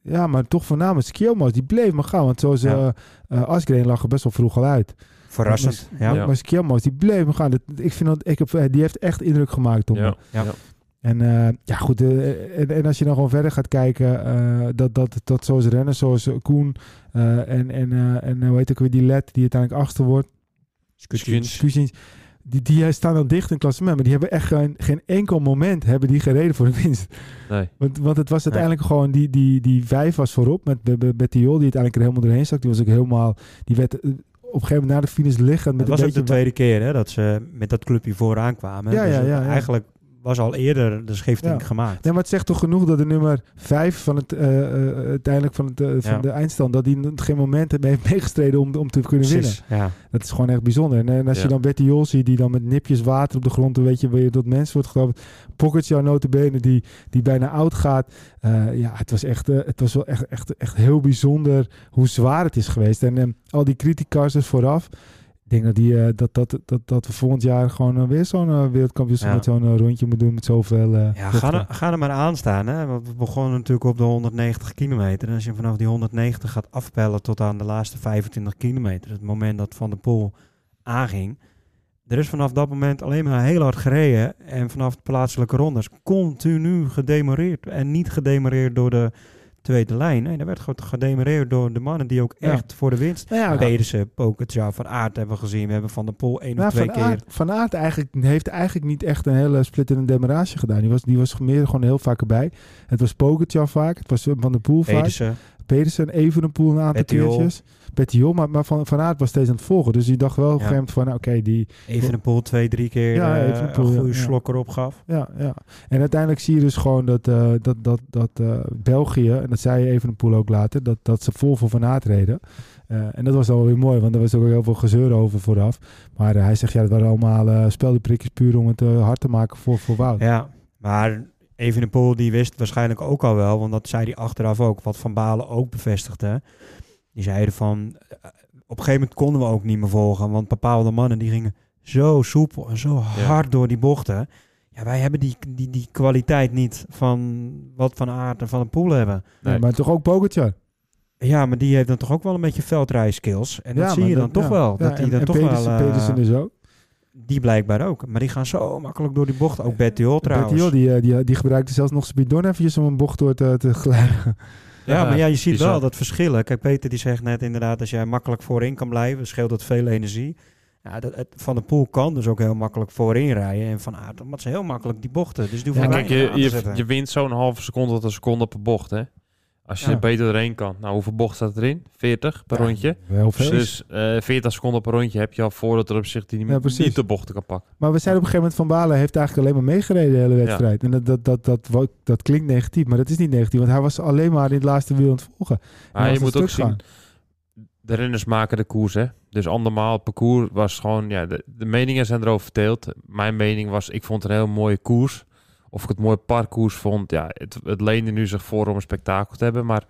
ja, maar toch voornamelijk Skjelmo's, die bleef maar gaan. Want zoals Ja. Asgreen lag er best wel vroeg al uit. Verrassend. Maar, Ja. maar die bleef maar gaan. Dat, ik vind dat, ik heb, die heeft echt indruk gemaakt op me. Ja. Ja. Ja. En eh, ja, goed. eh, en, en als je dan gewoon verder gaat kijken, eh, dat, dat, dat zoals renners, zoals Koen eh, en, en, eh, en hoe heet ook weer die Let, die uiteindelijk achtste wordt, Skutjins. Die, die staan al dicht in het klassement, maar die hebben echt geen, geen enkel moment hebben die gereden voor de winst. Nee. Want, want het was uiteindelijk gewoon, die, die, die vijf was voorop met Be- Be- Bettiol, die uiteindelijk er helemaal doorheen stak. Die was ook helemaal, die werd op een gegeven moment na de finish liggen met Het was ook de tweede keer hè, dat ze met dat clubje vooraan kwamen. Ja, Dus ja, ja, ja. Eigenlijk was al eerder de schifting Ja. gemaakt. Nee, maar het zegt toch genoeg dat de nummer 5 van het eh, eh, uiteindelijk van, het, eh, van Ja. de eindstand, dat die geen moment heeft meegestreden om, om te kunnen winnen. Ja. Dat is gewoon echt bijzonder. En, en als je dan Betty Jol ziet, die dan met nipjes water op de grond, dan weet je je tot mens wordt gelopen. Pockets, notabene, die, die bijna oud gaat. Ja, het was echt, het was wel echt, echt, echt heel bijzonder hoe zwaar het is geweest. En al die criticasters vooraf. Ik denk dat, die, eh, dat, dat, dat, dat we volgend jaar gewoon eh, weer zo'n eh, wereldkampioenschap Ja. met zo'n rondje moeten doen met zoveel... Ja, ga er, ga er maar aan staan. Hè? Want we begonnen natuurlijk op de 190 kilometer. En als je vanaf die 190 gaat afpellen tot aan de laatste 25 kilometer, het moment dat Van der Poel aanging, er is vanaf dat moment alleen maar heel hard gereden. En vanaf de plaatselijke rondes continu gedemoreerd. En niet gedemoreerd door de tweede lijn. Nee, er werd gewoon gedemoreerd door de mannen die ook Ja. echt voor de winst. Nou ja, Pedersen, Van Aert hebben we gezien. We hebben Van der Poel één of twee van, keer. Aert, van Aert eigenlijk, heeft eigenlijk niet echt een hele splitterende demarage gedaan. Die was, die was meer gewoon heel vaak erbij. Het was Pogacar vaak, het was Van der Poel vaak. Pedersen. Pedersen, Evenepoel een aantal Bettiol. keertjes. Bettiol, maar, maar van, van Aert was steeds aan het volgen. Dus die dacht wel een Ja. van, nou, oké, die... Even een poel twee, drie keer Ja, eh, Evenepoel, een goede ja. slok erop gaf. Ja, ja. En uiteindelijk zie je dus gewoon dat, eh, dat, dat, dat eh, België, en dat zei Evenepoel ook later, dat, dat ze vol voor Van Aert reden. En dat was dan wel weer mooi, want er was ook heel veel gezeur over vooraf. Maar hij zegt, ja, dat waren allemaal uh, speldenprikjes puur om het hard te maken voor, voor Wout. Ja, maar Evenepoel die wist waarschijnlijk ook al wel, want dat zei hij achteraf ook, wat Van Balen ook bevestigde. Die zeiden van, eh, op een gegeven moment konden we ook niet meer volgen, want bepaalde mannen die gingen zo soepel en zo hard door die bochten. Ja, wij hebben die, die, die kwaliteit niet van wat van aard en van een pool hebben. Nee, Nee. maar toch ook Pogacar. Ja, maar die heeft dan toch ook wel een beetje veldrijskills. En dat Ja, zie je dan dat- toch ja. wel. Ja, Dat die dan en toch Pedersen, wel... eh, Pedersen dus ook. Die blijkbaar ook. Maar die gaan zo makkelijk door die bocht. Ook Bettiol trouwens. Bettiol, die, eh, die, die gebruikte zelfs nog bidon eventjes om een bocht door te, te glijden. Ja, maar ja, je ziet bizar. wel dat verschillen. Kijk, Peter die zegt net inderdaad, als jij makkelijk voorin kan blijven, scheelt dat veel energie. Ja, dat, het, van de Poel kan dus ook heel makkelijk voorin rijden. En Van Aert, omdat ze heel makkelijk die bochten. Dus die Ja, kijk, je, je, je wint zo'n halve seconde tot een seconde per bocht, hè. Als je Ja. er beter doorheen kan. Nou, hoeveel bocht staat erin? 40 per Ja, rondje. Veel. Dus eh 40 seconden per rondje heb je al voordat er op zich die Ja, niet, de bochten kan pakken. Maar we zeiden op een gegeven moment Van Balen heeft eigenlijk alleen maar meegereden de hele wedstrijd. En dat, dat, dat, dat, dat, klinkt negatief, maar dat is niet negatief. Want hij was alleen maar in het laatste wiel aan het volgen. Maar was je moet ook zien, de renners maken de koers, hè. Dus andermaal, het parcours was gewoon, ja, de, de meningen zijn erover verdeeld. Mijn mening was, ik vond het een heel mooie koers. Of ik het mooi parcours vond, ja, het, het leende nu zich voor om een spektakel te hebben. Maar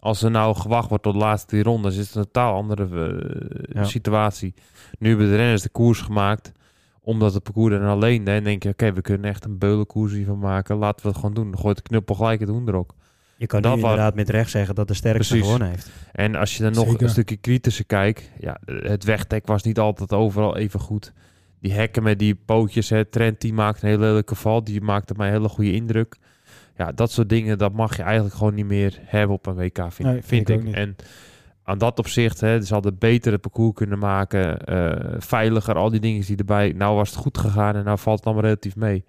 als er nou gewacht wordt tot de laatste drie rondes, is het een totaal andere eh, Ja. situatie. Nu hebben de renners de koers gemaakt, omdat het parcours er alleen deed. En denk je, oké, we kunnen echt een beulenkoers hiervan maken. Laten we het gewoon doen. Dan gooit de knuppel gelijk het hoenderok. Je kan dat was- inderdaad met recht zeggen dat de sterkste Precies. gewonnen heeft. En als je dan nog Zeker. een stukje kritischer kijkt, ja, het wegdek was niet altijd overal even goed. Die hekken met die pootjes, hè, Trent die maakte een hele lelijke val, die maakte mij een hele goede indruk. Ja, dat soort dingen, dat mag je eigenlijk gewoon niet meer hebben op een WK, vind, Nee, vind vind ik. En aan dat opzicht, hè, ze hadden beter het parcours kunnen maken, eh, veiliger, al die dingen die erbij. Nou was het goed gegaan en nou valt het allemaal relatief mee.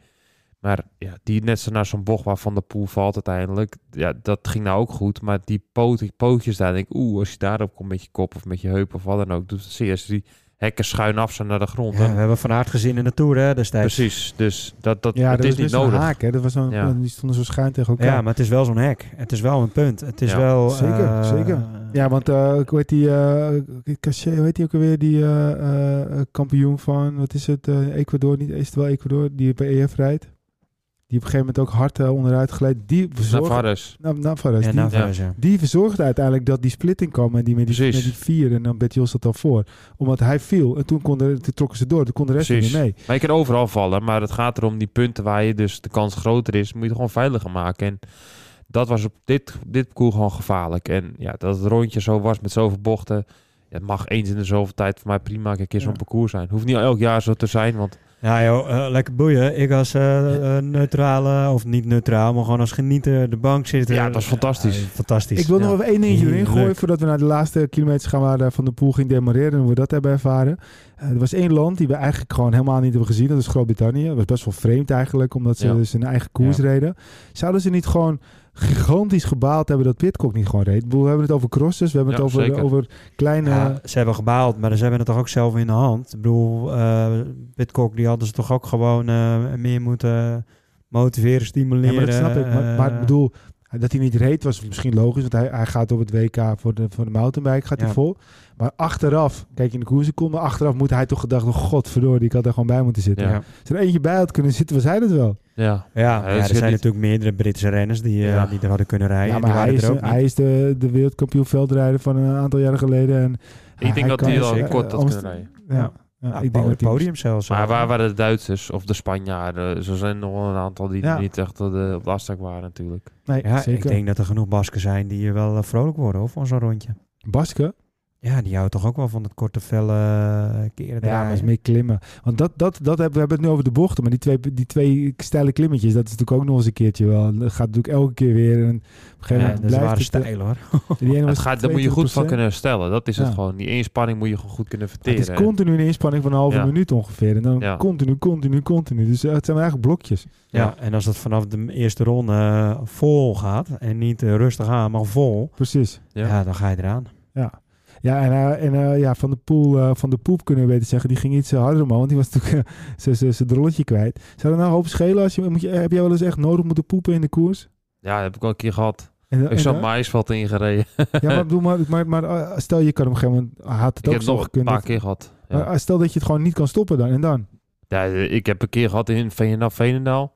Maar ja, die net zo naar zo'n bocht waar Van de Poel valt uiteindelijk. Ja, dat ging nou ook goed. Maar die, poot, die pootjes daar, denk ik, oeh, als je daarop komt met je kop of met je heup of wat dan ook. Doet het zeer. Die hekken schuin af zijn naar de grond. Ja, we hebben Van Aert gezien in de Tour hè, destijds. Precies. Dus dat, dat, Ja, dat is niet een nodig. haak. Hè? Dat was zo'n, Ja. Die stonden zo schuin tegen elkaar. Ja, maar het is wel zo'n hek. Het is wel een punt. Het is Ja, wel... zeker, eh, zeker. Ja, want eh hoe heet die, eh Cachet, hoe heet die ook alweer, die kampioen van, wat is het, Ecuador, niet, is het wel Ecuador, die bij EF rijdt? Die op een gegeven moment ook hard eh, onderuit geleid. Die verzorgde, Navarres. nou, Navarres, Ja, die, Navarez, ja. die verzorgde uiteindelijk dat die splitting kwam en die met die, met Precies. die vier en dan Betty zat dan voor. Omdat hij viel en toen, kon de, toen trokken ze door, toen kon de rest niet mee. Maar je kan overal vallen. Maar het gaat erom die punten waar je dus de kans groter is, moet je het gewoon veiliger maken. En dat was op dit, dit parcours gewoon gevaarlijk. En ja, dat het rondje zo was met zoveel bochten. Ja, het mag eens in de zoveel tijd voor mij prima een keer zo'n Ja. parcours zijn. Hoeft niet elk jaar zo te zijn, want Ja joh, eh, lekker boeien. Ik als eh, eh, neutrale, of niet neutraal, maar gewoon als genieter de bank zitten. Ja, het was fantastisch. Ja, fantastisch. Ik wil nog even één dingetje erin gooien voordat we naar de laatste kilometers gaan waar Van de Poel ging demareren en hoe we dat hebben ervaren. Eh, er was één land die we eigenlijk gewoon helemaal niet hebben gezien. Dat is Groot-Brittannië. Dat was best wel vreemd eigenlijk, omdat ze Ja. dus hun eigen koers Ja. reden. Zouden ze niet gewoon gigantisch gebaald hebben dat Pitcock niet gewoon reed? Ik bedoel, we hebben het over crosses, we hebben Ja, het over, zeker. over kleine... Ja, ze hebben gebaald, maar ze hebben het toch ook zelf in de hand. Ik bedoel, eh Pitcock, die hadden ze toch ook gewoon eh, meer moeten motiveren, Ja, stimuleren. maar dat snap ik. Maar, maar ik eh, bedoel, dat hij niet reed was misschien logisch. Want hij, hij gaat op het WK voor de, voor de mountainbike gaat hij vol. Maar achteraf, kijk in de koersseconde, achteraf moet hij toch gedacht, oh godverdorie, ik had er gewoon bij moeten zitten. Ja. ja. Als er eentje bij had kunnen zitten, was hij het wel. ja. Ja, dat er is zijn niet- natuurlijk meerdere Britse renners die, eh, Ja. die er hadden kunnen rijden. Ja, maar hij is, er ook hij niet. is de, de wereldkampioen veldrijder van een aantal jaren geleden. En Ik denk dat kan hij dus, al eh, kort had Amst- kunnen rijden. Ja, ja, Ja, ik denk hij- podium zelfs. Maar waar waren de Duitsers of de Spanjaarden? Zo zijn er nog wel een aantal die Ja. niet echt op de, afspraak waren natuurlijk. Nee, Ja, zeker. ik denk dat er genoeg Basken zijn die wel eh, vrolijk worden hoor, van zo'n rondje. Baske? Ja, die houden toch ook wel van het korte felle eh, keren Ja, maar is meer klimmen. Want dat, dat, dat hebben, we hebben het nu over de bochten. Maar die twee, die twee steile klimmetjes, dat is natuurlijk ook nog eens een keertje wel. Dat gaat natuurlijk elke keer weer. En op een gegeven Ja, moment dat blijft het... eh, stijl hoor. Die ene Het was gaat, daar moet je goed van 22%. kunnen herstellen. Dat is het Ja. gewoon. Die inspanning moet je gewoon goed kunnen Het verteren. is continu een inspanning van een halve Ja. minuut ongeveer. En dan Ja. continu, continu, continu. Dus eh, het zijn eigenlijk blokjes. Ja. Ja. en als het vanaf de eerste ronde vol gaat en niet rustig aan, maar vol, Precies. Ja. ja. dan ga je eraan. Ja. Ja, en, eh, en eh, ja, van de pool, eh, van de poep kunnen we beter zeggen. Die ging iets harder omhoog, want die was natuurlijk zijn drolletje kwijt. Zou dat nou hoop schelen? Als je, moet je, heb jij wel eens echt nodig moeten poepen in de koers? Ja, dat heb ik al een keer gehad. En, Ik en, zat ijsveld ingereden. Ja, maar, bedoel, maar, maar, maar stel je kan op een gegeven moment, had het ik ook heb nog een paar dat- keer gehad. Maar Ja. eh, stel dat je het gewoon niet kan stoppen dan en dan. ja, ik heb een keer gehad in Veenendaal, Veenendaal.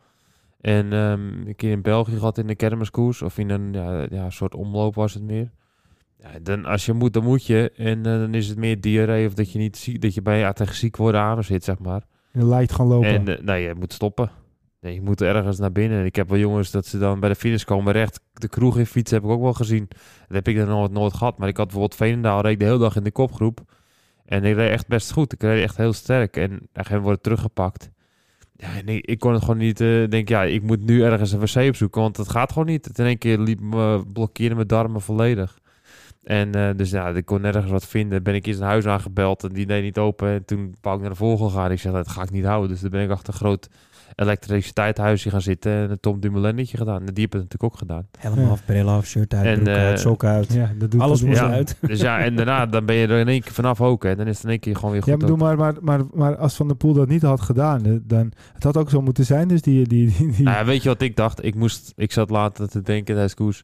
En ehm, een keer in België gehad in de kermiskoers. Of in een ja, ja, soort omloop was het meer. Ja, dan, als je moet, dan moet je. En eh, dan is het meer diarree of dat je niet ziek, dat je bij ja, tegen ziek worden aan zit, zeg maar. Je lijkt gewoon lopen. En eh, nee, je moet stoppen. Nee, je moet ergens naar binnen. En ik heb wel jongens dat ze dan bij de finish komen recht. De kroeg in fietsen heb ik ook wel gezien. Dat heb ik dan nooit, nooit gehad. Maar ik had bijvoorbeeld Veenendaal reed de hele dag in de kopgroep. En ik reed echt best goed. Ik reed echt heel sterk. En moment wordt teruggepakt. Ja, nee, ik kon het gewoon niet eh denken, ja, ik moet nu ergens een wc opzoeken, want het gaat gewoon niet. Het in één keer liep me, blokkeerde mijn darmen volledig. En eh, dus ja, ik kon nergens wat vinden. Ben ik eens een huis aangebeld en die deed niet open. En toen wou ik naar de volgende gaan. Ik zeg, dat ga ik niet houden. Dus toen ben ik achter een groot elektriciteitshuisje gaan zitten en een Tom Dumoulin-liedje gedaan. En die heb het natuurlijk ook gedaan. Helm Ja. af, bril af, shirt uit, En, broek uit, eh, sok uit. ja, dat doet Alles Ja. uit. Dus ja, en daarna dan ben je er in één keer vanaf ook. En dan is het in één keer gewoon weer goed. Ja, maar, maar, maar, maar, maar als Van der Poel dat niet had gedaan, dan het had ook zo moeten zijn. Dus die, die, die, die- Nou ja, weet je wat ik dacht? Ik, moest, ik zat later te denken tijdens koers.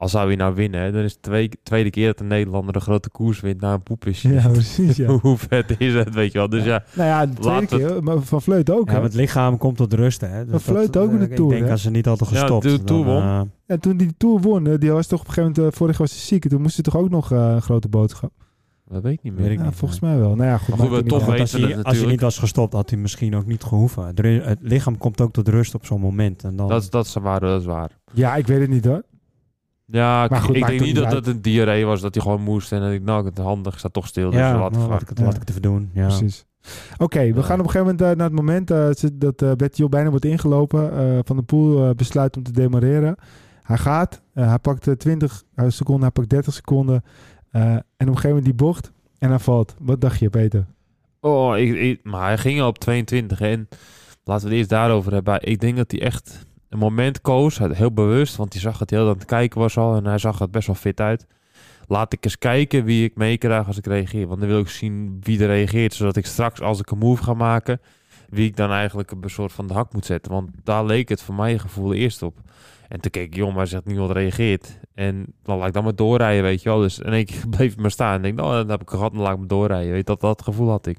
Als zou hij nou winnen, dan is het twee, tweede keer dat een Nederlander een grote koers wint na een poepje. ja, precies. Ja. Hoe vet is het, weet je wel? Dus ja, Nou ja, de tweede Laat het- keer, maar van Vleut ook. Ja, hè. het lichaam komt tot rust. Hè. Dus Maar Vleut ook eh, met de Ik Tour, denk hè? als ze niet hadden Ja, gestopt. de Tour dan, won. eh, En toen die de Tour won, eh, die was toch op een gegeven moment, eh, vorig jaar was hij ziek. En toen moest hij toch ook nog eh, een grote boodschap. dat weet ik niet meer. ik Ja, niet, volgens mij wel. Nou ja, goed. Goed, we niet toch want als, weten hij, als hij niet was gestopt, had hij misschien ook niet gehoeven. Het lichaam komt ook tot rust op zo'n moment. En dan, Dat, is- dat is waar, dat is waar. Ja, ik weet het niet hoor. Ja, ik, Maar goed, ik maakt denk niet dat uit. het een diarree was, dat hij gewoon moest. En dan denk ik, nou, het handig, ik sta toch stil. Dus ja, laat, nou, laat, ik het, gaan. laat ik het even doen. Ja. Precies. Oké, we Ja. gaan op een gegeven moment eh, naar het moment eh, ze- dat eh Betty bijna wordt ingelopen. eh, van de Poel eh, besluit om te demareren. Hij gaat, eh, hij pakt eh, 20 seconden, hij pakt 30 seconden. eh, en op een gegeven moment die bocht en hij valt. Wat dacht je, Peter? Oh, ik, ik- maar hij ging al op 22. En laten we het eerst daarover hebben. Ik denk dat hij echt een moment koos, heel bewust, want hij zag het heel aan het kijken was al. En hij zag er best wel fit uit. Laat ik eens kijken wie ik meekrijg als ik reageer. Want dan wil ik zien wie er reageert. Zodat ik straks, als ik een move ga maken, wie ik dan eigenlijk een soort van de hak moet zetten. Want daar leek het voor mijn gevoel eerst op. En toen keek ik, joh, maar zegt niemand reageert. En dan laat ik dan maar doorrijden, weet je wel. Dus in één keer bleef het maar staan. En ik denk, nou, dan heb ik gehad, dan laat ik me doorrijden. Weet dat, dat gevoel had ik.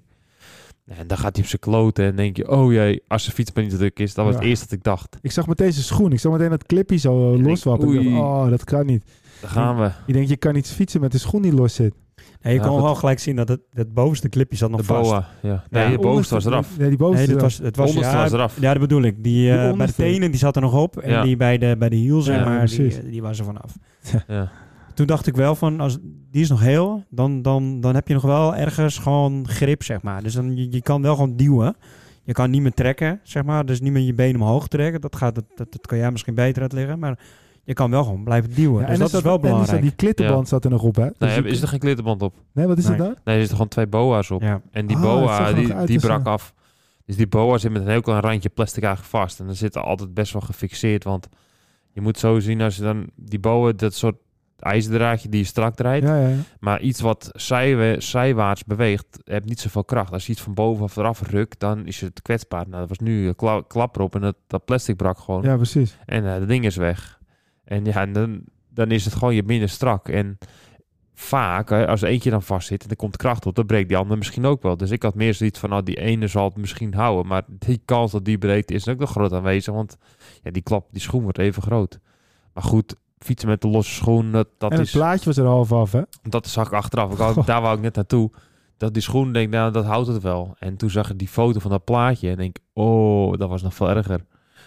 En dan gaat hij op zijn kloten en denk je, oh jee, als zijn fiets maar niet te druk is. Dat was Ja. het eerste dat ik dacht. Ik zag meteen zijn schoen. Ik zag meteen dat clipje zo uh, ik- loswappen. Ik dacht, oh, dat kan niet. Daar gaan we. Je denkt, je kan niet fietsen met de schoen die los zit. Nee, je Ja, kon wel gelijk zien dat het, het bovenste clipje zat nog De vast. boa, ja. Nee, Ja, de bovenste was eraf. Nee, die bovenste Nee, dat eraf. was, het was, onderste ja, was eraf. Ja, dat bedoel ik. Die, Die eh, bij de tenen die zat er nog op. En Ja. die bij de, bij de hiel, zeg Ja, maar, die, die was er vanaf. Ja. Toen dacht ik wel van, als die is nog heel, dan, dan, dan heb je nog wel ergens gewoon grip, zeg maar. Dus dan, je, je kan wel gewoon duwen. Je kan niet meer trekken, zeg maar. Dus niet meer je benen omhoog trekken. Dat, gaat, dat, dat, dat kan jij misschien beter uitleggen. Maar je kan wel gewoon blijven duwen. Ja, dus en dat is wel en belangrijk. die klittenband Ja. zat er nog op, hè? Dus Nee, is er geen klittenband op? nee, wat is Nee. dat dan? Nee, er zitten gewoon twee boa's op. Ja. En die Ah, boa, die, die brak af. Dus die boa zit met een heel klein randje plastic eigenlijk vast. En dan zit er altijd best wel gefixeerd. Want je moet zo zien als je dan die boa, dat soort ijzerdraadje die je strak draait. Ja, ja, ja. Maar iets wat zijwe, zijwaarts beweegt, heeft niet zoveel kracht. Als je iets van boven of eraf rukt, dan is het kwetsbaar. Nou, dat was nu een kla klap erop en dat, dat plastic brak gewoon. ja precies. En uh, dat ding is weg. En ja, en dan, dan is het gewoon je minder strak. En vaak, hè, als eentje dan vast zit en er komt kracht op, dan breekt die andere misschien ook wel. Dus ik had meer zoiets van, nou, die ene zal het misschien houden. Maar die kans dat die breekt is ook nog groot aanwezig. Want ja, die klap, die schoen wordt even groot. Maar goed, fietsen met de losse schoen, dat, dat en het is... plaatje was er half af, hè? Dat zag ik achteraf. Ik daar wou ik net naartoe. Dat die schoen, denk nou, dat houdt het wel. En toen zag ik die foto van dat plaatje en denk, oh, dat was nog veel erger.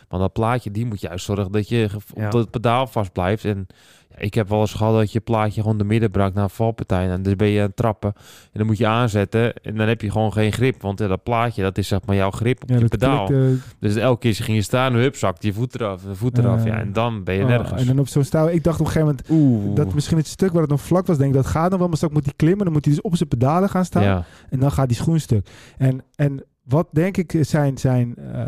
Want dat plaatje, die moet juist zorgen dat je op het pedaal vast blijft. En ik heb wel eens gehad dat je plaatje gewoon de midden brak naar een valpartij. En dus ben je aan het trappen. En dan moet je aanzetten. En dan heb je gewoon geen grip. Want ja, dat plaatje, dat is zeg maar jouw grip op Ja, je pedaal. klikte- Dus elke keer ging je staan, hup, zakte je voet eraf, voet eraf. Ja. ja, en dan ben je oh, nergens. en dan op zo'n stouw. Ik dacht op een gegeven moment Oeh. dat misschien het stuk waar het nog vlak was, denk ik, dat gaat nog wel. Maar straks moet hij klimmen. Dan moet hij dus op zijn pedalen gaan staan. ja. En dan gaat die schoen stuk. En, en wat denk ik zijn, zijn eh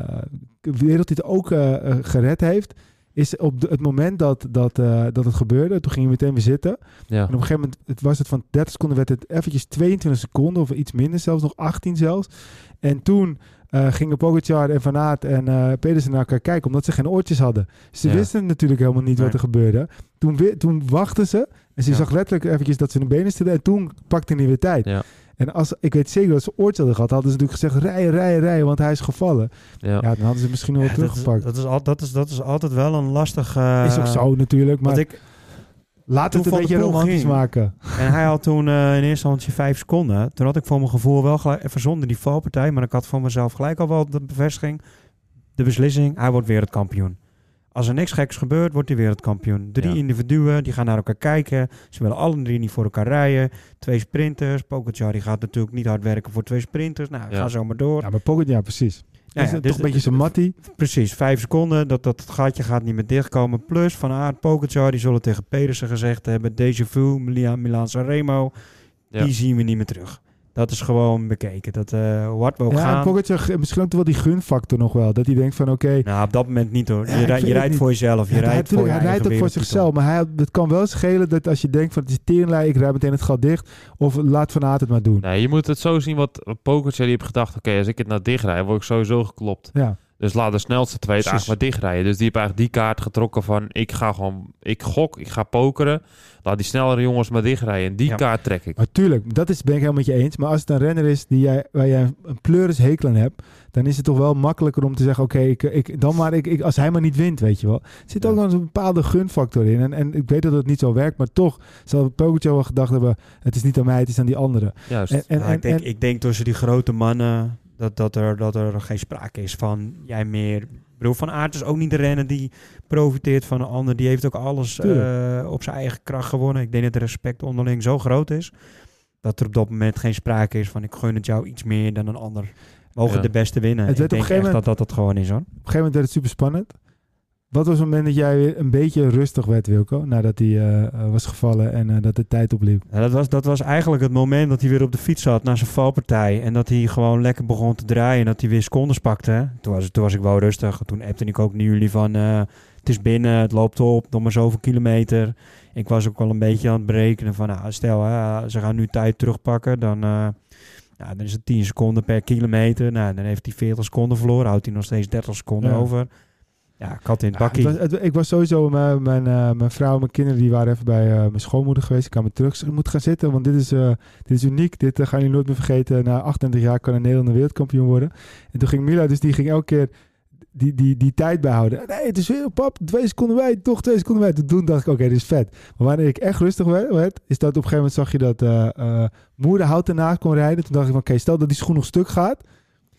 wereldtitel ook eh, eh, gered heeft, is op de- het moment dat, dat, eh, dat het gebeurde. Toen ging je meteen weer zitten. ja. En op een gegeven moment het was het van 30 seconden, werd het eventjes 22 seconden of iets minder zelfs, nog 18 zelfs. En toen eh, gingen Pogacar en Van Aert en eh Pedersen naar elkaar kijken, omdat ze geen oortjes hadden. Ze Ja. wisten natuurlijk helemaal niet Nee. wat er gebeurde. Toen, we- toen wachten ze en ze Ja. zag letterlijk eventjes dat ze hun benen stilden en toen pakte hij weer tijd. Ja. En als, ik weet zeker dat ze oortjes hadden gehad, hadden ze natuurlijk gezegd rijden, rijden, rijden, want hij is gevallen. Ja. Ja, dan hadden ze misschien nog wel Ja, dat, is, teruggepakt. dat, is al, dat, is, dat is altijd wel een lastig... eh, is ook zo natuurlijk, maar ik, Laat Toen het een beetje romantisch ging. maken. En hij had toen eh, in eerste instantie vijf seconden. Toen had ik voor mijn gevoel wel gelijk, even zonder die valpartij, maar ik had voor mezelf gelijk al wel de bevestiging, de beslissing, hij wordt wereldkampioen. Als er niks geks gebeurt, wordt hij wereldkampioen. Drie Ja. individuen, die gaan naar elkaar kijken. Ze willen alle drie niet voor elkaar rijden. Twee sprinters. Pogacar die gaat natuurlijk niet hard werken voor twee sprinters. Nou, Ja. ga zo maar door. Ja, maar Pogacar, ja, precies. Ja, het dus toch een beetje zo'n mattie? Precies, vijf seconden. Dat, dat gaatje gaat niet meer dichtkomen. Plus Van Aert, Pogacar, die zullen tegen Pedersen gezegd hebben. Déjà vu, Milan, Milan Sanremo. Ja. Die zien we niet meer terug. Dat is gewoon bekeken. Dat, eh wat we ook Ja, en gaan. Pogacar, misschien ook wel die gunfactor nog wel. Dat hij denkt van, oké... Nou, op dat moment niet hoor. Je rijdt niet. voor jezelf. Je Ja, rijdt hij, voor je hij rijdt ook voor zichzelf. Maar hij, het kan wel schelen dat als je denkt van het is ik rijd meteen het gat dicht. Of laat Van Aert het maar doen. Nee, je moet het zo zien wat Pogacar die heeft gedacht. Oké, als ik het nou dicht rijd, word ik sowieso geklopt. Ja, Dus laat de snelste twee het eigenlijk maar dichtrijden. Dus die heeft eigenlijk die kaart getrokken van... ik ga gewoon, ik gok, ik ga pokeren. Laat die snellere jongens maar dichtrijden. En die Ja. kaart trek ik. maar tuurlijk, dat is, ben ik helemaal met je eens. Maar als het een renner is die jij, waar jij een pleuris hekel aan hebt, dan is het toch wel makkelijker om te zeggen, oké, ik, ik, dan maar, ik, ik, als hij maar niet wint, weet je wel. Er zit ook nog een bepaalde gunfactor in. En, en ik weet dat het niet zo werkt, maar toch zal Pogacar wel gedacht hebben, het is niet aan mij, het is aan die anderen. Juist. En, en, Nou, en, ik, denk, en- ik denk tussen die grote mannen dat, dat, er, dat er geen sprake is van jij meer. Ik bedoel, Van Aert is ook niet de renner die profiteert van een ander. Die heeft ook alles eh, op zijn eigen kracht gewonnen. Ik denk dat de respect onderling zo groot is. Dat er op dat moment geen sprake is van ik gun het jou iets meer dan een ander. Mogen Ja. de beste winnen. Het ik werd op denk een echt gegeven dat dat het gewoon is hoor. Op een gegeven moment werd het super spannend. Wat was het moment dat jij weer een beetje rustig werd, Wilco? Nadat hij eh, eh, was gevallen en eh, dat de tijd opliep. Ja, dat, was, dat was eigenlijk het moment dat hij weer op de fiets zat na zijn valpartij. En dat hij gewoon lekker begon te draaien. En dat hij weer secondes pakte. Toen was, toen was ik wel rustig. Toen appte ik ook naar jullie van... het is binnen, het loopt op, nog maar zoveel kilometer. Ik was ook wel een beetje aan het berekenen van... Nou, stel, ze gaan nu tijd terugpakken. Dan, ja, dan is het 10 seconden per kilometer. Nou, dan heeft hij 40 seconden verloren. Houdt hij nog steeds 30 seconden Ja. over. Ja, kat in het Ja, bakkie. het was- het- ik was sowieso, mijn, mijn, eh, mijn vrouw en mijn kinderen die waren even bij eh, mijn schoonmoeder geweest. Ik kwam terug. Ze moet gaan zitten, want dit is, eh, dit is uniek. Dit gaan jullie nooit meer vergeten. Na 28 jaar kan een Nederlander wereldkampioen worden. En toen ging Mila, dus die ging elke keer die, die, die tijd bijhouden. Nee, het is weer, pap, twee seconden bij, toch twee seconden bij. Toen dacht ik, oké, dit is vet. Maar wanneer ik echt rustig werd, is dat op een gegeven moment zag je dat eh eh moeder hout ernaast kon rijden. Toen dacht ik van, oké, stel dat die schoen nog stuk gaat.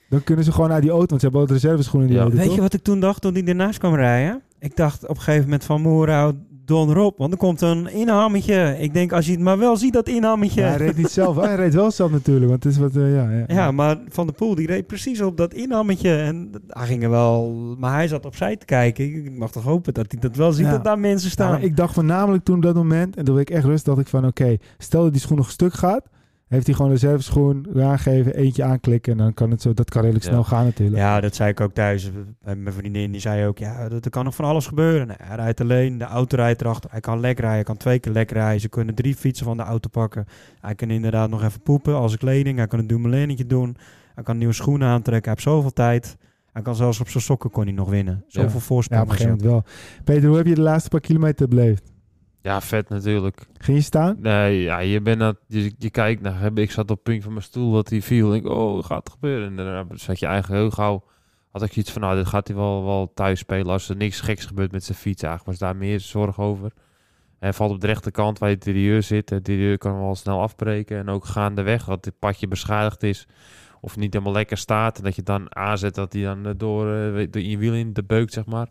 Dan kunnen ze gewoon naar die auto, want ze hebben ook reserveschoenen in die Ja. auto, Weet toch? je wat ik toen dacht toen hij ernaast kwam rijden? Ik dacht op een gegeven moment van Moerhout, Don Rob. Want er komt een inhammetje. Ik denk als je het maar wel ziet, dat inhammetje. Hij reed niet zelf. hij reed wel zelf natuurlijk. Want het is wat, eh, ja, ja. ja, maar Van der Poel die reed precies op dat inhammetje. En hij ging er wel... Maar hij zat opzij te kijken. Ik mag toch hopen dat hij dat wel ziet, Ja. dat daar mensen staan. ik dacht voornamelijk toen op dat moment, en toen werd ik echt rustig, dacht ik van oké, stel dat die schoen nog stuk gaat, heeft hij gewoon een reserveschoen aangeven, eentje aanklikken en dan kan het zo, dat kan redelijk Ja. snel gaan natuurlijk. Ja, dat zei ik ook thuis. Mijn vriendin die zei ook, ja, dat- er kan nog van alles gebeuren. Nou, hij rijdt alleen, de auto rijdt erachter. Hij kan lek rijden, hij kan twee keer lek rijden. Ze kunnen drie fietsen van de auto pakken. Hij kan inderdaad nog even poepen als kleding. Hij kan een Dumoulinetje doen. Hij kan nieuwe schoenen aantrekken. Hij heeft zoveel tijd. Hij kan zelfs op zijn sokken kon hij nog winnen. Zoveel Ja. voorsprong. Ja, op een gegeven moment wel. Peter, hoe heb je de laatste paar kilometer beleefd? Ja, vet natuurlijk. Ging je staan? Nee, ja, je, bent aan, je, je kijkt naar hem. Ik zat op het punt van mijn stoel dat hij viel. Ik, oh, gaat er gebeuren? En daarna zat je eigenlijk heel gauw. Had ik iets van, nou, dit gaat hij wel, wel thuis spelen als er niks geks gebeurt met zijn fiets. Eigenlijk was daar meer zorg over. Hij valt op de rechterkant waar je interieur zit. Het interieur kan wel snel afbreken. En ook gaandeweg, dat het padje beschadigd is. Of niet helemaal lekker staat. En dat je dan aanzet dat hij dan eh, door, eh, door je wiel in de beuk, zeg maar.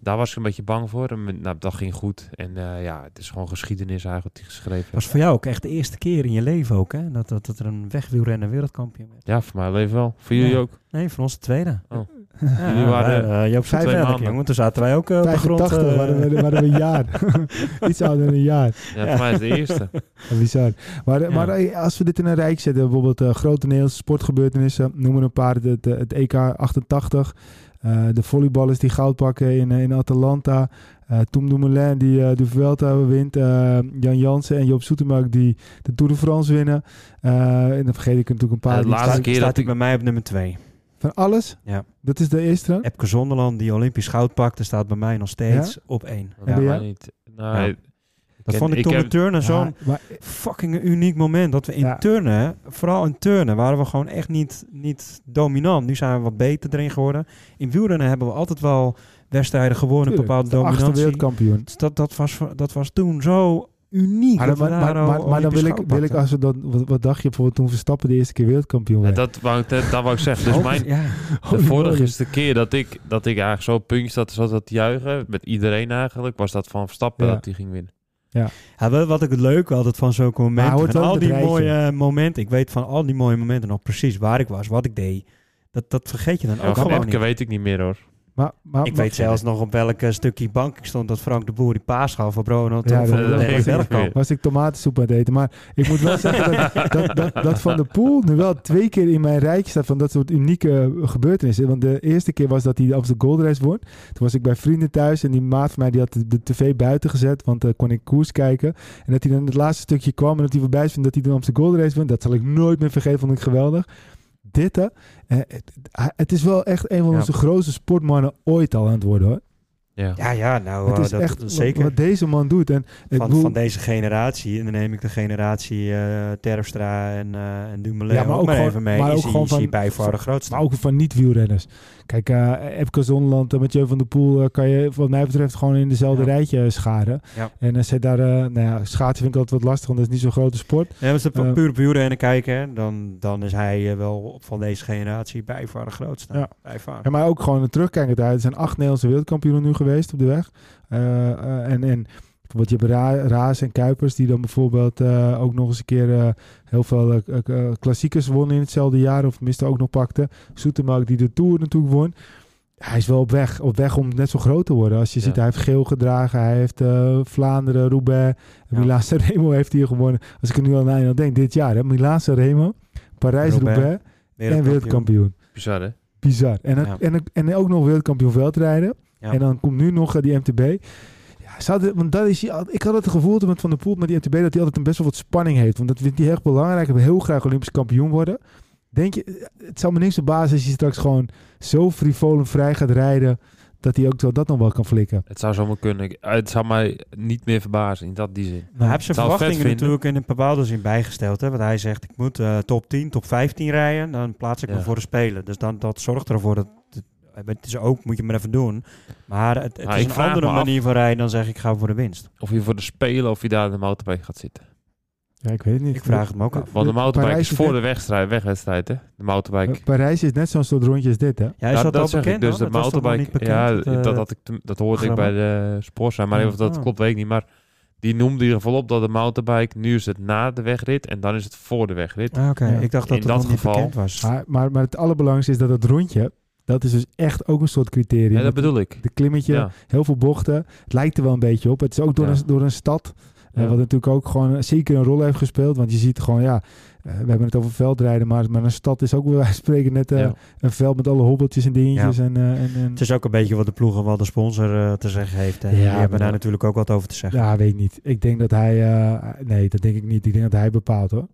Daar was ik een beetje bang voor. En, nou, dat ging goed. En eh, ja, het is gewoon geschiedenis eigenlijk hij geschreven was voor jou ook echt de eerste keer in je leven ook, hè? Dat, dat, dat er een wegwielrenner wereldkampioen werd. Ja, voor mij leven wel. Voor jullie Ja. ook. Nee, voor ons de tweede. Oh. Ja, Jullie waren, wij, eh, vijf jongen. Toen zaten wij ook eh, op de grond. 85, eh, waren, we, waren we een jaar. Iets ouder dan een jaar. Ja, voor mij is de eerste. Bizar. Maar, Ja. maar als we dit in een rijk zetten, bijvoorbeeld eh grote Nederlandse sportgebeurtenissen, noemen een paar het, het EK 88, eh, de volleyballers die goud pakken in, eh, in Atalanta, eh Tom Dumoulin die de Vuelta wint, eh, Jan Jansen en Joop Zoetemelk die de Tour de France winnen. Eh, en dan vergeet ik natuurlijk een paar. De die laatste staan- keer staat dat hij ik- bij mij op nummer twee. Van alles? Ja. Dat is de eerste? Epke Zonderland, die Olympisch goud pakte, staat bij mij nog steeds op één. Bij Ja, jou? mij niet. Nee, Ja. Dat vond ik ik toen heb- met turnen zo'n maar fucking uniek moment. Dat we in Ja. turnen, vooral in turnen, waren we gewoon echt niet, niet dominant. Nu zijn we wat beter erin geworden. In wielrennen hebben we altijd wel wedstrijden gewonnen, tuurlijk, bepaalde de achtste dominantie. wereldkampioen. Dus dat, dat, was, dat was toen zo uniek. Maar, dat we maar, maar, daar maar, al maar dan wil ik, wil ik als we dan, wat, wat dacht je bijvoorbeeld toen Verstappen de eerste keer wereldkampioen Ja, werd? dat, wou ik, dat, dat wou ik zeggen. Dus Ook- mijn, ja. de Holy vorige is de keer dat ik, dat ik eigenlijk zo op puntje zat, zat dat te juichen. Met iedereen eigenlijk. Was dat van Verstappen Ja. dat hij ging winnen. Ja, wel wat ik het leuk altijd van Van wel al die rijtje. mooie momenten. Ik weet van al die mooie momenten nog precies waar ik was, wat ik deed. Dat, dat vergeet je dan Ja, ook van gewoon Epke niet. weet ik niet meer hoor. Maar, maar, Ik weet zelfs nog op welk eh, stukje bank ik stond dat Frank de Boer die paas gaf voor Bruno. Ja, dat- de was ik tomatensoep aan het eten. Maar ik moet wel zeggen dat, dat, dat, dat Van der Poel nu wel twee keer in mijn rijtje staat van dat soort unieke gebeurtenissen. Want de eerste keer was dat hij de Amsterdam Gold Race won. Toen was ik bij vrienden thuis en die maat van mij die had de, de tv buiten gezet, want dan kon ik koers kijken. En dat hij dan het laatste stukje kwam en dat hij voorbij is van dat hij de Amsterdam Gold Race won. Dat zal ik nooit meer vergeten, vond ik geweldig. Dit, hè, eh, het, het is wel echt een van Ja. onze grootste sportmannen ooit al aan het worden, hoor. Ja. Ja, ja, nou, het eh, is dat, echt zeker. wat deze man doet. En ik van, bedoel- van deze generatie. En dan neem ik de generatie eh Terpstra en, eh en Dumoulin Ja, maar ook ook maar gewoon- even mee. maar ook is gewoon is van- bij voor de grootste. Maar ook van niet-wielrenners. Kijk, eh Epke Zonderland en Mathieu van der Poel eh, kan je wat mij betreft gewoon in dezelfde Ja. rijtje scharen. Ja. En als je daar, eh, nou ja, schaatsen vind ik altijd wat lastig, want dat is niet zo'n grote sport. Ja, als we Eh, puur op wielrennen kijken, hè, dan, dan is hij eh, wel van deze generatie bij de grootste. Ja. Bij far. En maar ook gewoon een terugkijkend uit. Er zijn acht Nederlandse wereldkampioenen nu geweest op de weg. Eh, eh, en, en bijvoorbeeld je hebt Ra Raas en Kuipers, die dan bijvoorbeeld eh, ook nog eens een keer eh, heel veel eh, klassiekers wonnen in hetzelfde jaar. Of tenminste ook nog pakte. Soetemelk die de Tour natuurlijk won. Hij is wel op weg, op weg om net zo groot te worden. Als je Ja. ziet, hij heeft geel gedragen. Hij heeft Vlaanderen, Roubaix. Ja. Milaan Sanremo heeft hij gewonnen. Als ik er nu al aan denk, dit jaar. Hè? Milaan Sanremo, Parijs, Roubaix. Roubaix en wereldkampioen. Bizar hè? Bizar. En, Ja. en, en ook nog wereldkampioen veldrijden. Ja. En dan komt nu nog die MTB. Want dat is, ik had het gevoel dat met Van der Poel met die MTB dat hij altijd een best wel wat spanning heeft. Want dat vindt hij echt belangrijk. Hij wil heel graag Olympisch kampioen worden. Denk je, het zou me niks verbazen als hij straks gewoon zo frivol en vrij gaat rijden. Dat hij ook zo dat nog wel kan flikken. Het zou zomaar kunnen. Het zou mij niet meer verbazen in dat die zin. Nou, hij heeft zijn verwachtingen natuurlijk in een bepaalde zin bijgesteld. Hè? Want hij zegt, ik moet eh, top 10, top 15 rijden. Dan plaats ik me voor de Spelen. Dus dan, dat zorgt ervoor dat... Het, het is ook, moet je maar even doen. Maar het, het Nou, is een andere af- manier van rijden dan zeg ik ga voor de winst. Of je voor de Spelen of je daar in de motorbike gaat zitten. Ja, ik weet het niet. Ik vraag het me ook af. Want de motorbike is voor de wegstrijd, wegwedstrijd hè? De motorbike. Eh, Parijs is net zo'n soort rondje als dit, hè? Ja, is dat, ik. bekend Dus dan? de Dat motorbike, niet bekend, ja, dat, eh, dat, had ik, dat hoorde ik bij de sportzaal. Maar Ja. of dat Ah. klopt, weet ik niet. Maar die noemde in ieder geval op dat de motorbike, nu is het na de wegrit en dan is het voor de wegrit. Ah, Oké, Ja. ik dacht dat In het dat geval- bekend was. Maar, maar, maar het allerbelangrijkste is dat het rondje, dat is dus echt ook een soort criterium. Ja, dat bedoel ik. De klimmetje, Ja. heel veel bochten. Het lijkt er wel een beetje op. Het is ook door, Ja. een, door een stad. eh, Ja. wat natuurlijk ook gewoon zeker een rol heeft gespeeld. Want je ziet gewoon, ja, eh, we hebben het over veldrijden. Maar, maar een stad is ook wijze van spreken net eh, Ja. een veld met alle hobbeltjes en dingetjes. En, eh, en, en, Het is ook een beetje wat de ploeg en wat de sponsor eh, te zeggen heeft. En Ja, die maar hebben daar natuurlijk ook wat over te zeggen. ja, weet ik niet. Ik denk dat hij, eh, nee, dat denk ik niet. Ik denk dat hij bepaalt hoor.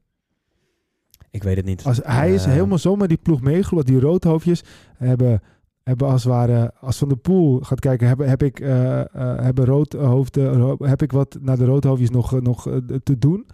Ik weet het niet. Als, hij is Eh, helemaal zo met die ploeg meegelopen. Die roodhoofdjes hebben, hebben als het ware, als Van de Poel gaat kijken, heb, heb ik, eh, eh, hebben roodhoofden, ro- heb ik wat naar de roodhoofdjes nog, nog te doen?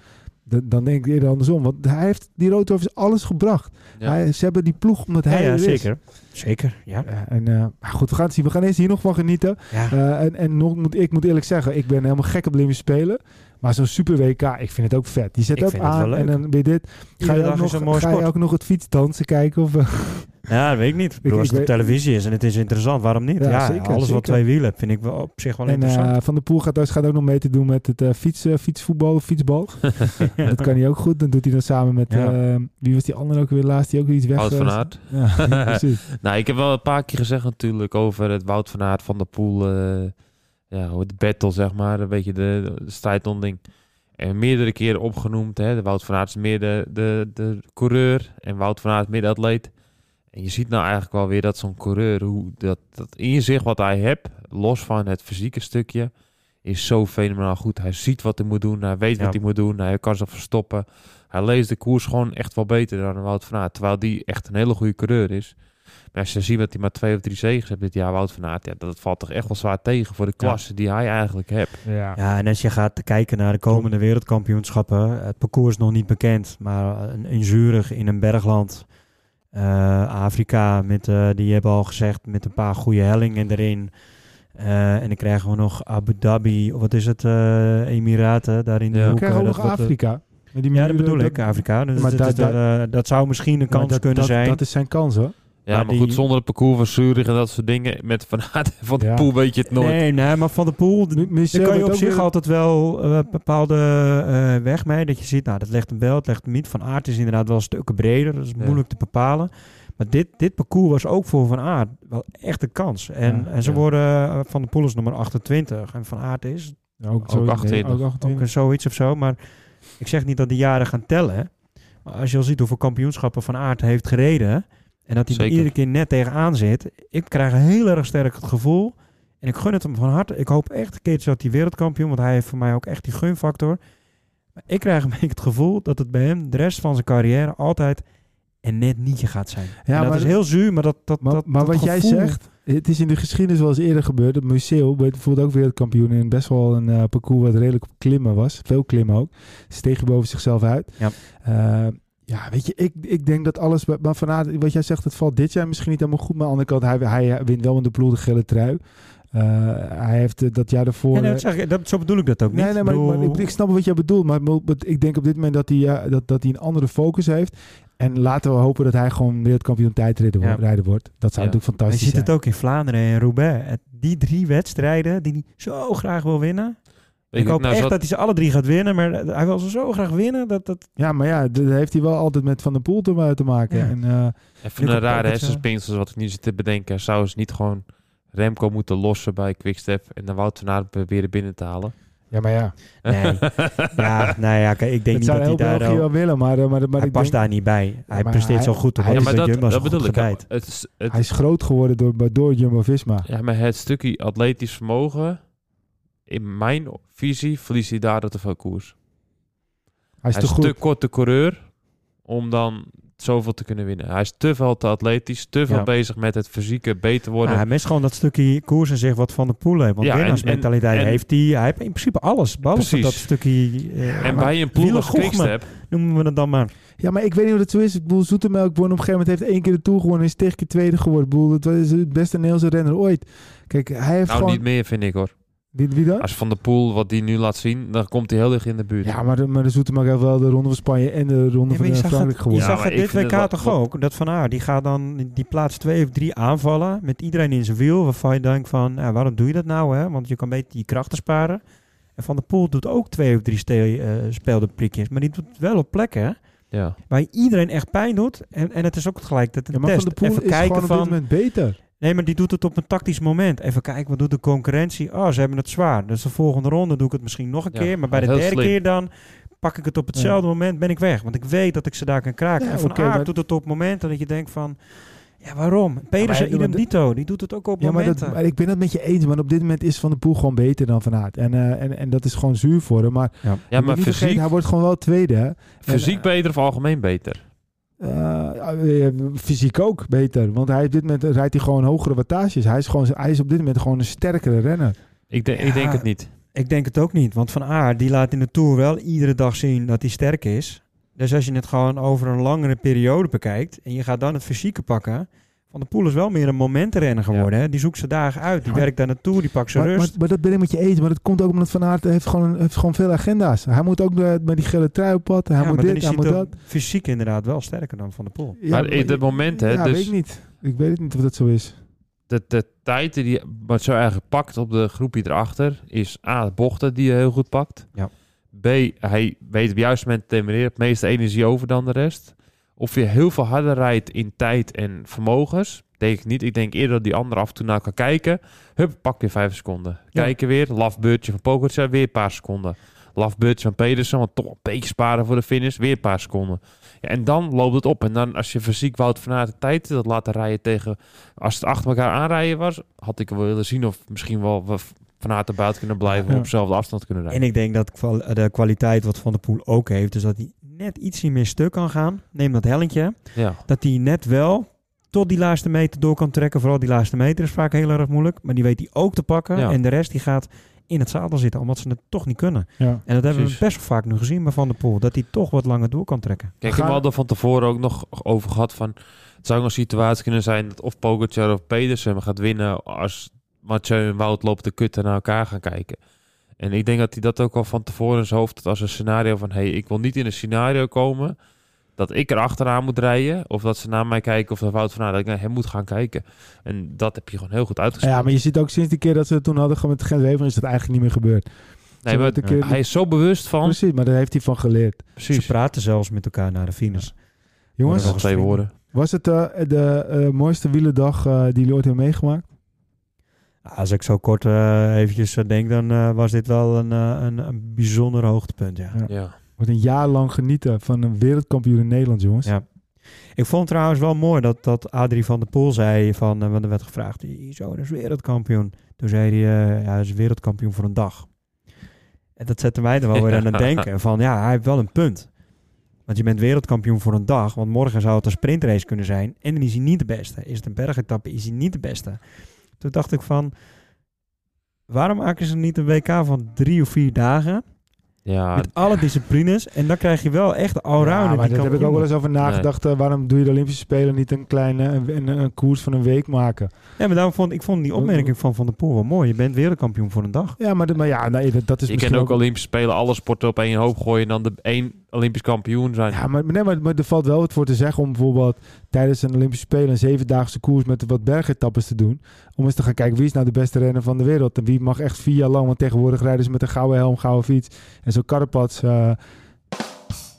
Dan- dan denk ik eerder andersom. Want hij heeft die roodhoofdjes alles gebracht. Ja. Hij, ze hebben die ploeg omdat ja, hij ja, er is. zeker. Zeker, ja. Ja, en, eh, maar goed, we gaan het zien. We gaan eerst hier nog van genieten. ja. Eh, en en nog, moet, ik moet eerlijk zeggen, ik ben helemaal gek op Olympisch Spelen. Maar zo'n Super WK, ik vind het ook vet. Je zet Ik ook vind het aan en dan weer dit. Ga je, ook nog, ga je ook nog het fietsdansen kijken? Of, eh? Ja, dat weet ik niet. Ik bedoel, als het op televisie is en het is interessant, waarom niet? Ja, Ja, zeker, alles zeker. wat twee wielen heeft, vind ik wel op zich wel En interessant. eh, Van der Poel gaat, gaat ook nog mee te doen met het eh, fiets, fietsvoetbal fietsbal. dat kan hij ook goed. Dan doet hij dat samen met... Ja. eh, wie was die andere ook weer laatst? Die ook weer iets weg... Wout van Aert. Ja, precies. Nou, ik heb wel een paar keer gezegd natuurlijk over het Wout van Aert van der Poel. Ja, hoe de battle, zeg maar. Een beetje de, de strijd onderling. En meerdere keren opgenoemd. Hè. De Wout van Aert is meer de, de, de coureur. En Wout van Aert meer de atleet. En je ziet nou eigenlijk wel weer dat zo'n coureur... Hoe dat, dat inzicht wat hij heeft, los van het fysieke stukje... is zo fenomenaal goed. Hij ziet wat hij moet doen. Hij weet Ja. wat hij moet doen. Hij kan zich verstoppen. Hij leest de koers gewoon echt wel beter dan Wout van Aert. Terwijl die echt een hele goede coureur is. Maar als je ziet dat hij maar twee of drie zegens heeft dit jaar, Wout van Aert, ja, dat valt toch echt wel zwaar tegen voor de klasse die hij eigenlijk heeft. Ja. Ja, en als je gaat kijken naar de komende wereldkampioenschappen, het parcours is nog niet bekend, maar een, een Zurich in een bergland, eh, Afrika, met, eh, die hebben al gezegd met een paar goede hellingen erin. Eh, en dan krijgen we nog Abu Dhabi, of wat is het, eh, Emiraten, daar in de Ja. We hoek. krijgen ook nog Afrika. Ja, dat bedoel ik, Afrika. Dus Maar dat, eh, dat zou misschien een kans dat- kunnen dat, zijn. Dat is zijn kans hoor. Ja, Maar maar, die- goed, zonder het parcours van Zurich en dat soort dingen, met Van Aert en Van de Ja. Poel weet je het nooit. Nee, nee, maar Van de Poel, daar kan je op zich weer- altijd wel een bepaalde eh, weg mee. Dat je ziet, nou, dat legt hem wel, het legt hem niet. Van Aert is inderdaad wel stukken breder, dat is Ja. moeilijk te bepalen. Maar dit, dit parcours was ook voor Van Aert wel echt een kans. En, Ja, en ze ja. worden, eh, Van de Poel is nummer 28 en Van Aert is Ja, ook, Ook zo- nee, 28. ook ook 28. een zoiets of zo. Maar ik zeg niet dat de jaren gaan tellen. Maar als je al ziet hoeveel kampioenschappen Van Aert heeft gereden... en dat hij er iedere keer net tegenaan zit... ik krijg heel erg sterk het gevoel... en ik gun het hem van harte. Ik hoop echt een keertje dat hij wereldkampioen... want hij heeft voor mij ook echt die gunfactor. Maar ik krijg een beetje het gevoel dat het bij hem... de rest van zijn carrière altijd een net nietje gaat zijn. Ja, en dat maar is heel zuur, maar dat... dat, Maar, dat maar dat wat jij zegt, het is in de geschiedenis wel eens eerder gebeurd. Het museum werd bijvoorbeeld ook wereldkampioen in best wel een eh, parcours wat redelijk op klimmen was. Veel klimmen ook. Steeg je boven zichzelf uit. Ja. Eh, ja, weet je, ik, ik denk dat alles... Maar vanuit wat jij zegt, het valt dit jaar misschien niet helemaal goed. Maar aan de andere kant, hij, hij wint wel met de ploeg de gele trui. Eh, hij heeft eh, dat jaar daarvoor... Ja, nee, eh, dat zeg ik, dat, zo bedoel ik dat ook niet. Nee, nee, maar, Ik bedoel- maar ik, ik snap wat jij bedoelt. Maar ik denk op dit moment dat hij, dat, dat hij een andere focus heeft. En laten we hopen dat hij gewoon wereldkampioen tijdrijder Ja. wordt. wordt. Dat zou Ja. natuurlijk Je fantastisch ziet zijn. het ook in Vlaanderen en Roubaix. Het- Die drie wedstrijden die hij zo graag wil winnen. Ik hoop nou, echt zat- dat hij ze alle drie gaat winnen. Maar hij wil ze zo graag winnen. Dat, dat... Ja, maar ja, dat heeft hij wel altijd met Van der Poel te, te maken. Ja. En, eh, Even een rare dat, eh, hersenspinsels wat ik nu zit te bedenken. Zou ze niet gewoon Remco moeten lossen bij Quickstep en dan Wout van Aert proberen binnen te halen? ja, maar ja. Nee. ja, nou ja, kijk, ik denk Het niet zou dat hij daar... België al- wel willen, maar, eh, maar, maar hij ik past denk, daar niet bij. Hij presteert hij- zo goed. hij- Ja, is maar dat dat, Jumbo bedoel ik. Het, is- het, hij is groot geworden door, door Jumbo-Visma. ja, maar het stukje atletisch vermogen, in mijn visie, verliest hij daar te veel koers. Hij is Hij te is goed. te korte coureur om dan zoveel te kunnen winnen. Hij is te veel te atletisch, te veel Ja. bezig met het fysieke beter worden. Nou, hij mist gewoon dat stukje koers en zich wat van de poel heeft. Want Ja, en- winnaarsmentaliteit en- en- heeft hij. Hij heeft in principe alles. Behalve Precies. dat stukje... eh, en bij een ploeg als. Quickstep, Noemen we het dan maar. Ja, maar ik weet niet of het zo is. Ik bedoel, Zoetemelk won op een gegeven moment heeft één keer de Tour gewonnen. Is tegen keer tweede geworden. Ik bedoel, dat was het beste Nederlandse renner ooit. Kijk, hij heeft nou gewoon... niet meer vind ik hoor. Wie, wie dan? Als Van der Poel, wat die nu laat zien, dan komt hij heel dicht in de buurt. Ja, maar de, maar de Zoetemelk heeft wel de Ronde van Spanje en de Ronde Ja, van je eh, zag Frankrijk het, je gewonnen. Ja, zag maar het ik dit WK het toch wat- ook? Dat van Aert, die gaat dan die plaats 2 of 3 aanvallen met iedereen in zijn wiel. Waarvan je denkt van, ja, waarom doe je dat nou? Hè? Want je kan beter die krachten sparen. En Van der Poel doet ook twee of drie ste- eh, speelde prikjes. Maar die doet het wel op plekken Ja. waar je iedereen echt pijn doet. En, en het is ook gelijk dat Ja, maar test. Van de Poel Even is kijken gewoon op dit van, moment beter. Nee, maar die doet het op een tactisch moment. Even kijken, wat doet de concurrentie? Oh, ze hebben het zwaar. Dus de volgende ronde doe ik het misschien nog een Ja, keer. Maar bij de derde slim. keer dan pak ik het op hetzelfde moment, ben ik weg. Want ik weet dat ik ze daar kan kraken. Ja, en Van maar- doet het op momenten dat je denkt van... Ja, waarom? Pedersen, idem maar dito. Die doet het ook op Ja, maar, momenten. dat, maar ik ben het met je eens. Maar op dit moment is Van der Poel gewoon beter dan Van Aert. En, eh, en, en dat is gewoon zuur voor hem. Maar, ja, maar vergeten, fysiek, hij wordt gewoon wel tweede. Hè? fysiek En, beter of algemeen beter? Eh, eh, fysiek ook beter. Want hij op dit moment rijdt hij gewoon hogere wattages. Hij is, gewoon, hij is op dit moment gewoon een sterkere renner. Ik, Ja. ik denk het niet. Ik denk het ook niet. Want Van Aert, die laat in de Tour wel iedere dag zien dat hij sterk is. Dus als je het gewoon over een langere periode bekijkt... en je gaat dan het fysieke pakken... Van de Poel is wel meer een momentenrenner geworden. Hè? Die zoekt zijn dagen uit. Die Ja, maar- werkt daar naartoe, die pakt zijn Maar, maar, rust. maar dat ben ik met je eens. Maar dat komt ook omdat Van Aert heeft gewoon, heeft gewoon veel agenda's. Hij moet ook met, met die gele trui op pad. Hij ja, moet dit, hij hij moet dat. fysiek inderdaad wel sterker dan Van de Poel. Ja, maar in dat moment, hè, Ja, dus- weet ik niet. Ik weet het niet of dat zo is. De, de tijd die wat zo eigenlijk pakt op de groepje erachter... is A, de bochten die hij heel goed pakt. Ja. B, hij weet op het juiste moment te. Het meeste energie over dan de rest. Of je heel veel harder rijdt in tijd en vermogens... Denk ik niet. Ik denk eerder dat die andere af en toe naar kan kijken. Hup, pak weer vijf seconden. Ja. Kijken weer. Lafbeurtje van Pogacar, weer een paar seconden. Lafbeurtje van Pedersen, want toch een beetje sparen voor de finish. Weer een paar seconden. Ja, en dan loopt het op. En dan als je fysiek Wout van Aert de tijd dat laten rijden tegen... Als het achter elkaar aanrijden was, had ik wel willen zien of misschien wel we van Aert erbij kunnen blijven... Ja. op dezelfde afstand kunnen rijden. En ik denk dat de kwaliteit wat Van der Poel ook heeft... is dat hij net ietsje meer stuk kan gaan. Neem dat hellentje. Ja. Dat hij net wel tot die laatste meter door kan trekken. Vooral die laatste meter is vaak heel erg moeilijk. Maar die weet hij ook te pakken. Ja. En de rest die gaat in het zadel zitten, omdat ze het toch niet kunnen. Ja. En dat hebben Precies. we best wel vaak nu gezien bij Van der Poel. Dat hij toch wat langer door kan trekken. Kijk, We hadden van tevoren ook nog over gehad van... Het zou een situatie kunnen zijn dat of Pogacar of Pedersen gaat winnen... als Mathieu en Wout lopen de kutten naar elkaar gaan kijken. En ik denk dat hij dat ook al van tevoren in zijn hoofd had als een scenario van... hey, ik wil niet in een scenario komen dat ik er achteraan moet rijden... of dat ze naar mij kijken of dat Wout van Aert, dat ik naar hem moet gaan kijken. En dat heb je gewoon heel goed uitgespeeld. ja, maar je ziet ook sinds die keer dat ze het toen hadden gewoon met Gent Wever is dat eigenlijk niet meer gebeurd. nee, maar hij is zo bewust van... Precies, maar daar heeft hij van geleerd. Precies. Ze praten zelfs met elkaar naar de finish. Jongens, nog twee woorden. was het eh, de eh, mooiste wielendag eh, die jullie ooit hebben meegemaakt? Als ik zo kort eh, eventjes eh, denk, dan eh, was dit wel een, eh, een, een bijzonder hoogtepunt. Ja. Ja. Ja. Wordt een jaar lang genieten van een wereldkampioen in Nederland, jongens. Ja. Ik vond trouwens wel mooi dat, dat Adrie van der Poel zei van, eh, want er werd gevraagd, zo, is wereldkampioen. Toen zei hij, ja, hij is wereldkampioen voor een dag. En dat zette mij er wel weer aan het denken van, ja, hij heeft wel een punt. Want je bent wereldkampioen voor een dag, want morgen zou het een sprintrace kunnen zijn. En dan is hij niet de beste. Is het een bergetappe, is hij niet de beste. Toen dacht ik van, waarom maken ze niet een WK van drie of vier dagen? Ja, Met alle disciplines. En dan krijg je wel echt de Ja, allrounder. maar daar heb ik ook wel eens over nagedacht. eh, waarom doe je de Olympische Spelen niet een kleine een, een, een koers van een week maken? Ja, maar daarom vond ik vond die opmerking van Van der Poel wel mooi. Je bent wereldkampioen voor een dag. Ja, maar, de- maar ja, nee, dat, dat is je misschien kan ook Olympische Spelen alle sporten op één hoop gooien... en dan de één Olympisch kampioen zijn. Ja, maar, nee, maar, maar er valt wel wat voor te zeggen om bijvoorbeeld tijdens een Olympische Spelen een zevendaagse koers met wat bergetappes te doen. Om eens te gaan kijken wie is nou de beste renner van de wereld. En wie mag echt vier jaar lang, want tegenwoordig rijden ze met een gouden helm, gouden fiets. En zo'n Carapaz, eh,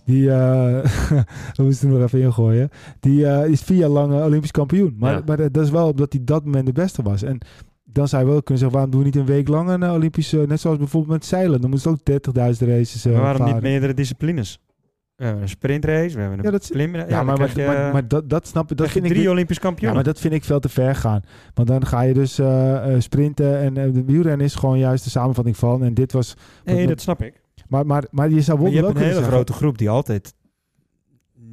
die, eh we moesten er nog even ingooien. Die eh, is vier jaar lang Olympisch kampioen. Maar, Ja. maar dat is wel omdat hij dat moment de beste was. En dan zou je wel kunnen zeggen, waarom doen we niet een week lang een Olympische, net zoals bijvoorbeeld met zeilen. Dan moest het ook 30.000 races Maar waarom niet meerdere disciplines? We hebben een sprintrace, we hebben een Ja, dat klim. Ja, Ja, maar, maar, je- maar, maar dat, dat snap ik. Dat vind ik drie Olympisch ja, kampioenen. maar dat vind ik veel te ver gaan. Want dan ga je dus sprinten en de wielrennen is gewoon juist de samenvatting van. En dit was. nee, dat snap ik. Maar, maar, maar je zou Maar wel je wel hebt een hele zeggen- grote groep die altijd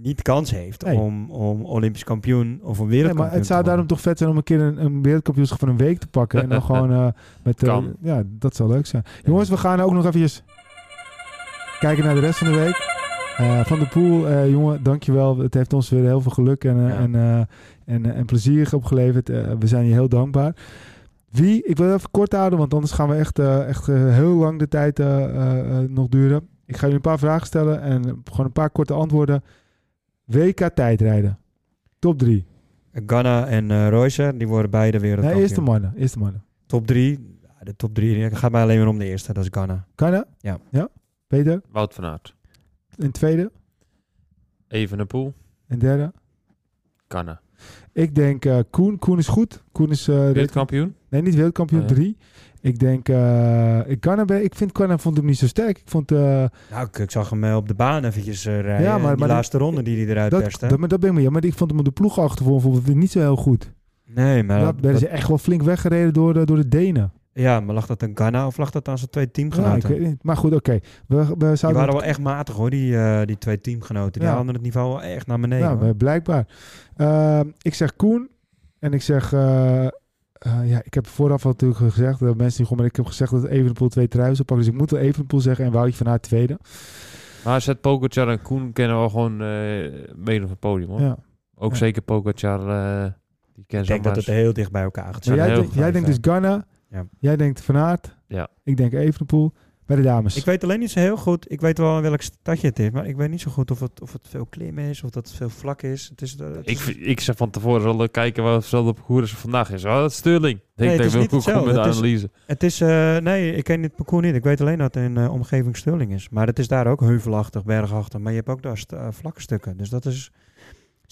niet kans heeft Nee. om, om Olympisch kampioen of een Nee, wereldkampioen maar het zou daarom toch vet zijn om een keer een, een wereldkampioenschap van een week te pakken. en dan gewoon eh, met. eh, Kan. ja, dat zou leuk zijn. Jongens, we gaan ook nog eventjes kijken naar de rest van de week. Eh, van de Poel, eh, jongen, dankjewel. Het heeft ons weer heel veel geluk en, Ja. en, eh, en, en plezier opgeleverd. Eh, we zijn je heel dankbaar. Wie, ik wil het even kort houden, want anders gaan we echt, eh, echt eh, heel lang de tijd eh, nog duren. Ik ga jullie een paar vragen stellen en gewoon een paar korte antwoorden. WK tijdrijden. Top 3. Ganna en eh Royce, die worden beide Nee, wereldkampioen. eerste mannen. Eerste mannen. Top drie. Ja, de top drie. Het gaat mij alleen maar om de eerste. Dat is Ganna. Kan dat? Ja. Ja? Peter? Wout van Aert. En tweede? Even een poel. En derde? Kanne. Ik denk eh, Koen. Koen is goed. Koen is... eh, Wereldkampioen. nee, niet wereldkampioen. Oh, ja. Drie. Ik denk... eh ik, kan hem, ik vind Kanna vond hem niet zo sterk. Ik vond... eh, Nou, ik, ik zag hem eh, op de baan eventjes eh, rijden. Ja, maar- maar laatste ronde die hij eruit dat, perste. dat, maar dat ben ik mee. Ja, maar ik vond hem op de ploeg bijvoorbeeld niet zo heel goed. nee, maar... Daar werden ze echt wel flink weggereden door de, door de Denen. Ja, maar lag dat aan Ganna of lag dat aan zijn twee Ja, ik teamgenoten? weet niet. Maar goed, oké. We, we die zouden... waren wel echt matig hoor, die, eh, die twee teamgenoten. Die Ja. haalden het niveau wel echt naar beneden. Ja, hoor. blijkbaar. Eh, ik zeg Koen. En ik zeg... eh, eh, ja, ik heb vooraf al natuurlijk gezegd... dat mensen die gewoon... Maar ik heb gezegd dat Evenepoel twee truien zou pakken. Dus ik moet wel Evenepoel zeggen. En Woutje van haar tweede. Maar zet Pogacar en Koen kennen we gewoon eh meedoen op het podium. Hoor. Ja. Ook Ja. zeker Pogacar. eh die kennen ik denk dat het heel dicht bij elkaar gaat zijn jij, jij denkt dus Ghana. Ja. Jij denkt Van Aert. Ja. Ik denk Evenepoel. Bij de dames. Ik weet alleen niet zo heel goed. Ik weet wel in welk stadje het is, maar ik weet niet zo goed of het, of het veel klim is of dat het veel vlak is. Het is, eh, het Ik, is- ik zeg van tevoren zullen kijken wat de parcours vandaag is. Oh, dat is Sterling. Denk Nee, het dat is ik niet wil goed met de hetzelfde. Het is- analyse. Het is, eh, nee, ik ken het parcours niet. Ik weet alleen dat het in eh, omgeving Stirling is. Maar het is daar ook heuvelachtig, bergachtig. Maar je hebt ook daar st- eh, vlakke stukken. Dus dat is...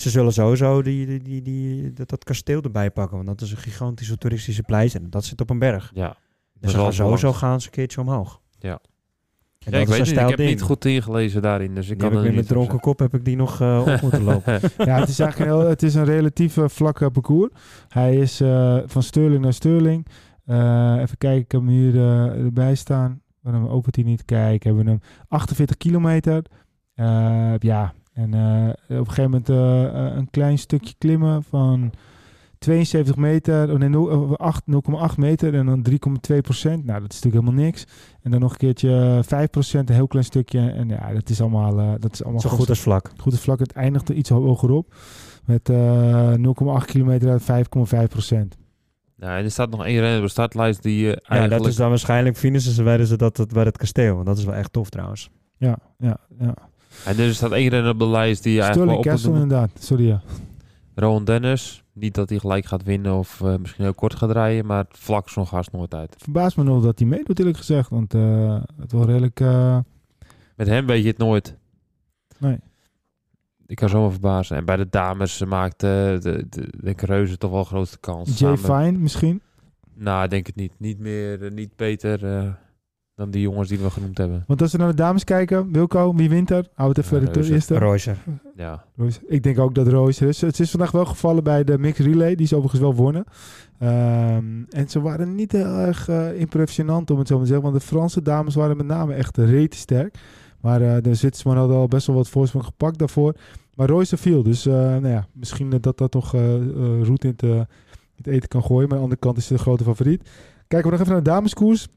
Ze zullen sowieso die, die, die, die, dat, dat kasteel erbij pakken. Want dat is een gigantische toeristische pleister. En dat zit op een berg. Ja. Dus ze gaan sowieso langs. gaan ze een keertje omhoog. Ja. En Ja, ik weet niet, ik stijl heb ding. niet goed ingelezen daarin. Dus ik Die kan heb ik met dronken kop heb ik die nog eh, op moeten lopen. Ja, het is eigenlijk een, heel, het is een relatief eh, vlak eh, parcours. Hij is eh, van Sterling naar Sterling. Eh, even kijken, ik heb hem hier eh, erbij staan. Waarom opent hij niet? Kijk, hebben we hem 48 kilometer. Eh, ja, En eh, op een gegeven moment eh, eh, een klein stukje klimmen van 72 meter, oh nee, nul- eh, acht- 0,8 meter en dan 3,2 procent. Nou, dat is natuurlijk helemaal niks. En dan nog een keertje 5 procent, een heel klein stukje. En ja, dat is allemaal, eh, dat is allemaal Zo goed als vlak. goed als vlak. Het eindigt er iets hoger op. Met eh 0,8 kilometer uit 5,5 procent. Ja, en er staat nog één renner op de startlijst die Ja, eigenlijk... dat is dan waarschijnlijk finishen ze bij, ze dat, dat, bij het kasteel. Want dat is wel echt tof trouwens. Ja, ja, ja. En er staat één renner op de lijst die je eigenlijk wel op inderdaad. Sorry, ja. Rowan Dennis. Niet dat hij gelijk gaat winnen of eh, misschien heel kort gaat rijden, maar het vlak is nog haast nooit uit. Verbaast me nog dat hij meedoet, eerlijk gezegd. Want eh, het was redelijk... eh, Met hem weet je het nooit. nee. Ik kan zomaar verbazen. En bij de dames maakt de, de, de Reuze toch wel grootste kans. Jay Samen- Fine misschien. Nou, ik denk het niet. Niet meer, niet beter dan die jongens die we genoemd hebben. Want als we naar de dames kijken, Wilco, wie wint er? Hou het even de eerste. Roycer. Ja. Ik denk ook dat Royce er is. Het is vandaag wel gevallen bij de mixed relay, die ze overigens wel wonnen. Ehm, en ze waren niet heel erg eh, impressionant, om het zo maar te zeggen. Want de Franse dames waren met name echt rete sterk. Maar eh, de Zwitsersman hadden al best wel wat voorsprong gepakt daarvoor. Maar Royce viel, dus eh, nou ja, misschien dat dat toch eh eh, roet in het, in het eten kan gooien. Maar aan de andere kant is ze de grote favoriet. Kijken we nog even naar de dameskoers.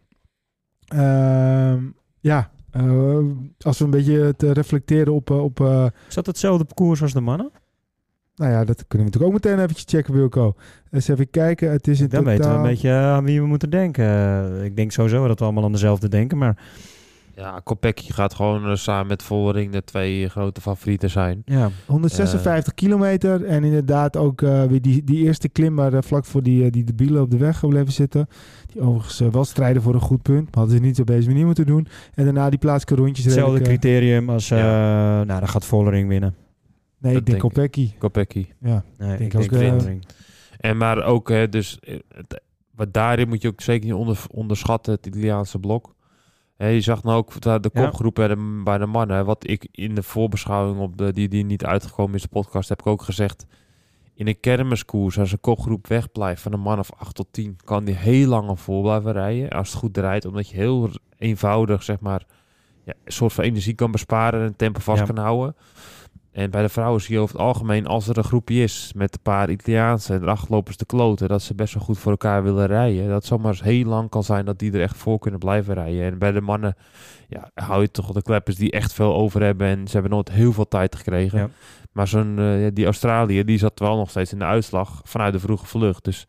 Ehm, ja, eh, als we een beetje te reflecteren op... eh, op eh, Is dat hetzelfde parcours als de mannen? nou ja, dat kunnen we natuurlijk ook meteen eventjes checken, Wilco. Eens even kijken. Het is in Dan weten we totaal... een beetje aan wie we moeten denken. Ik denk sowieso dat we allemaal aan dezelfde denken. Maar Ja, Kopecky gaat gewoon eh, samen met Vollering de twee grote favorieten zijn. ja, 156 kilometer. En inderdaad ook eh, weer die, die eerste klim waar eh, vlak voor die, eh, die debielen op de weg gebleven zitten. Die overigens eh, wel strijden voor een goed punt. Maar hadden ze niet op deze manier moeten doen. En daarna die plaatselijke rondjes. hetzelfde redelijk, eh, criterium als... eh, Nou, dan gaat Vollering winnen. nee, Dat ik denk. Kopecky. Kopecky. Ja. Nee, Denk ik ook, denk eh, Vollering. En maar ook, hè, dus, eh, het- wat daarin moet je ook zeker niet onder, onderschatten, het Italiaanse blok. Je zag nou ook de, de kopgroep bij de, bij de mannen. Wat ik in de voorbeschouwing op de, die, die niet uitgekomen is, de podcast, heb ik ook gezegd. In een kermiskoers, als een kopgroep wegblijft van een man of 8 tot 10, kan die heel lang al vol blijven rijden. Als het goed draait, omdat je heel eenvoudig, zeg maar, ja, een soort van energie kan besparen en tempo vast Ja. kan houden. En bij de vrouwen zie je over het algemeen, als er een groepje is met een paar Italiaanse en ze te kloten, dat ze best wel goed voor elkaar willen rijden. Dat zomaar eens heel lang kan zijn dat die er echt voor kunnen blijven rijden. En bij de mannen ja, hou je toch de kleppers die echt veel over hebben en ze hebben nooit heel veel tijd gekregen. Ja. Maar zo'n, eh, die Australië, die zat wel nog steeds in de uitslag vanuit de vroege vlucht. Dus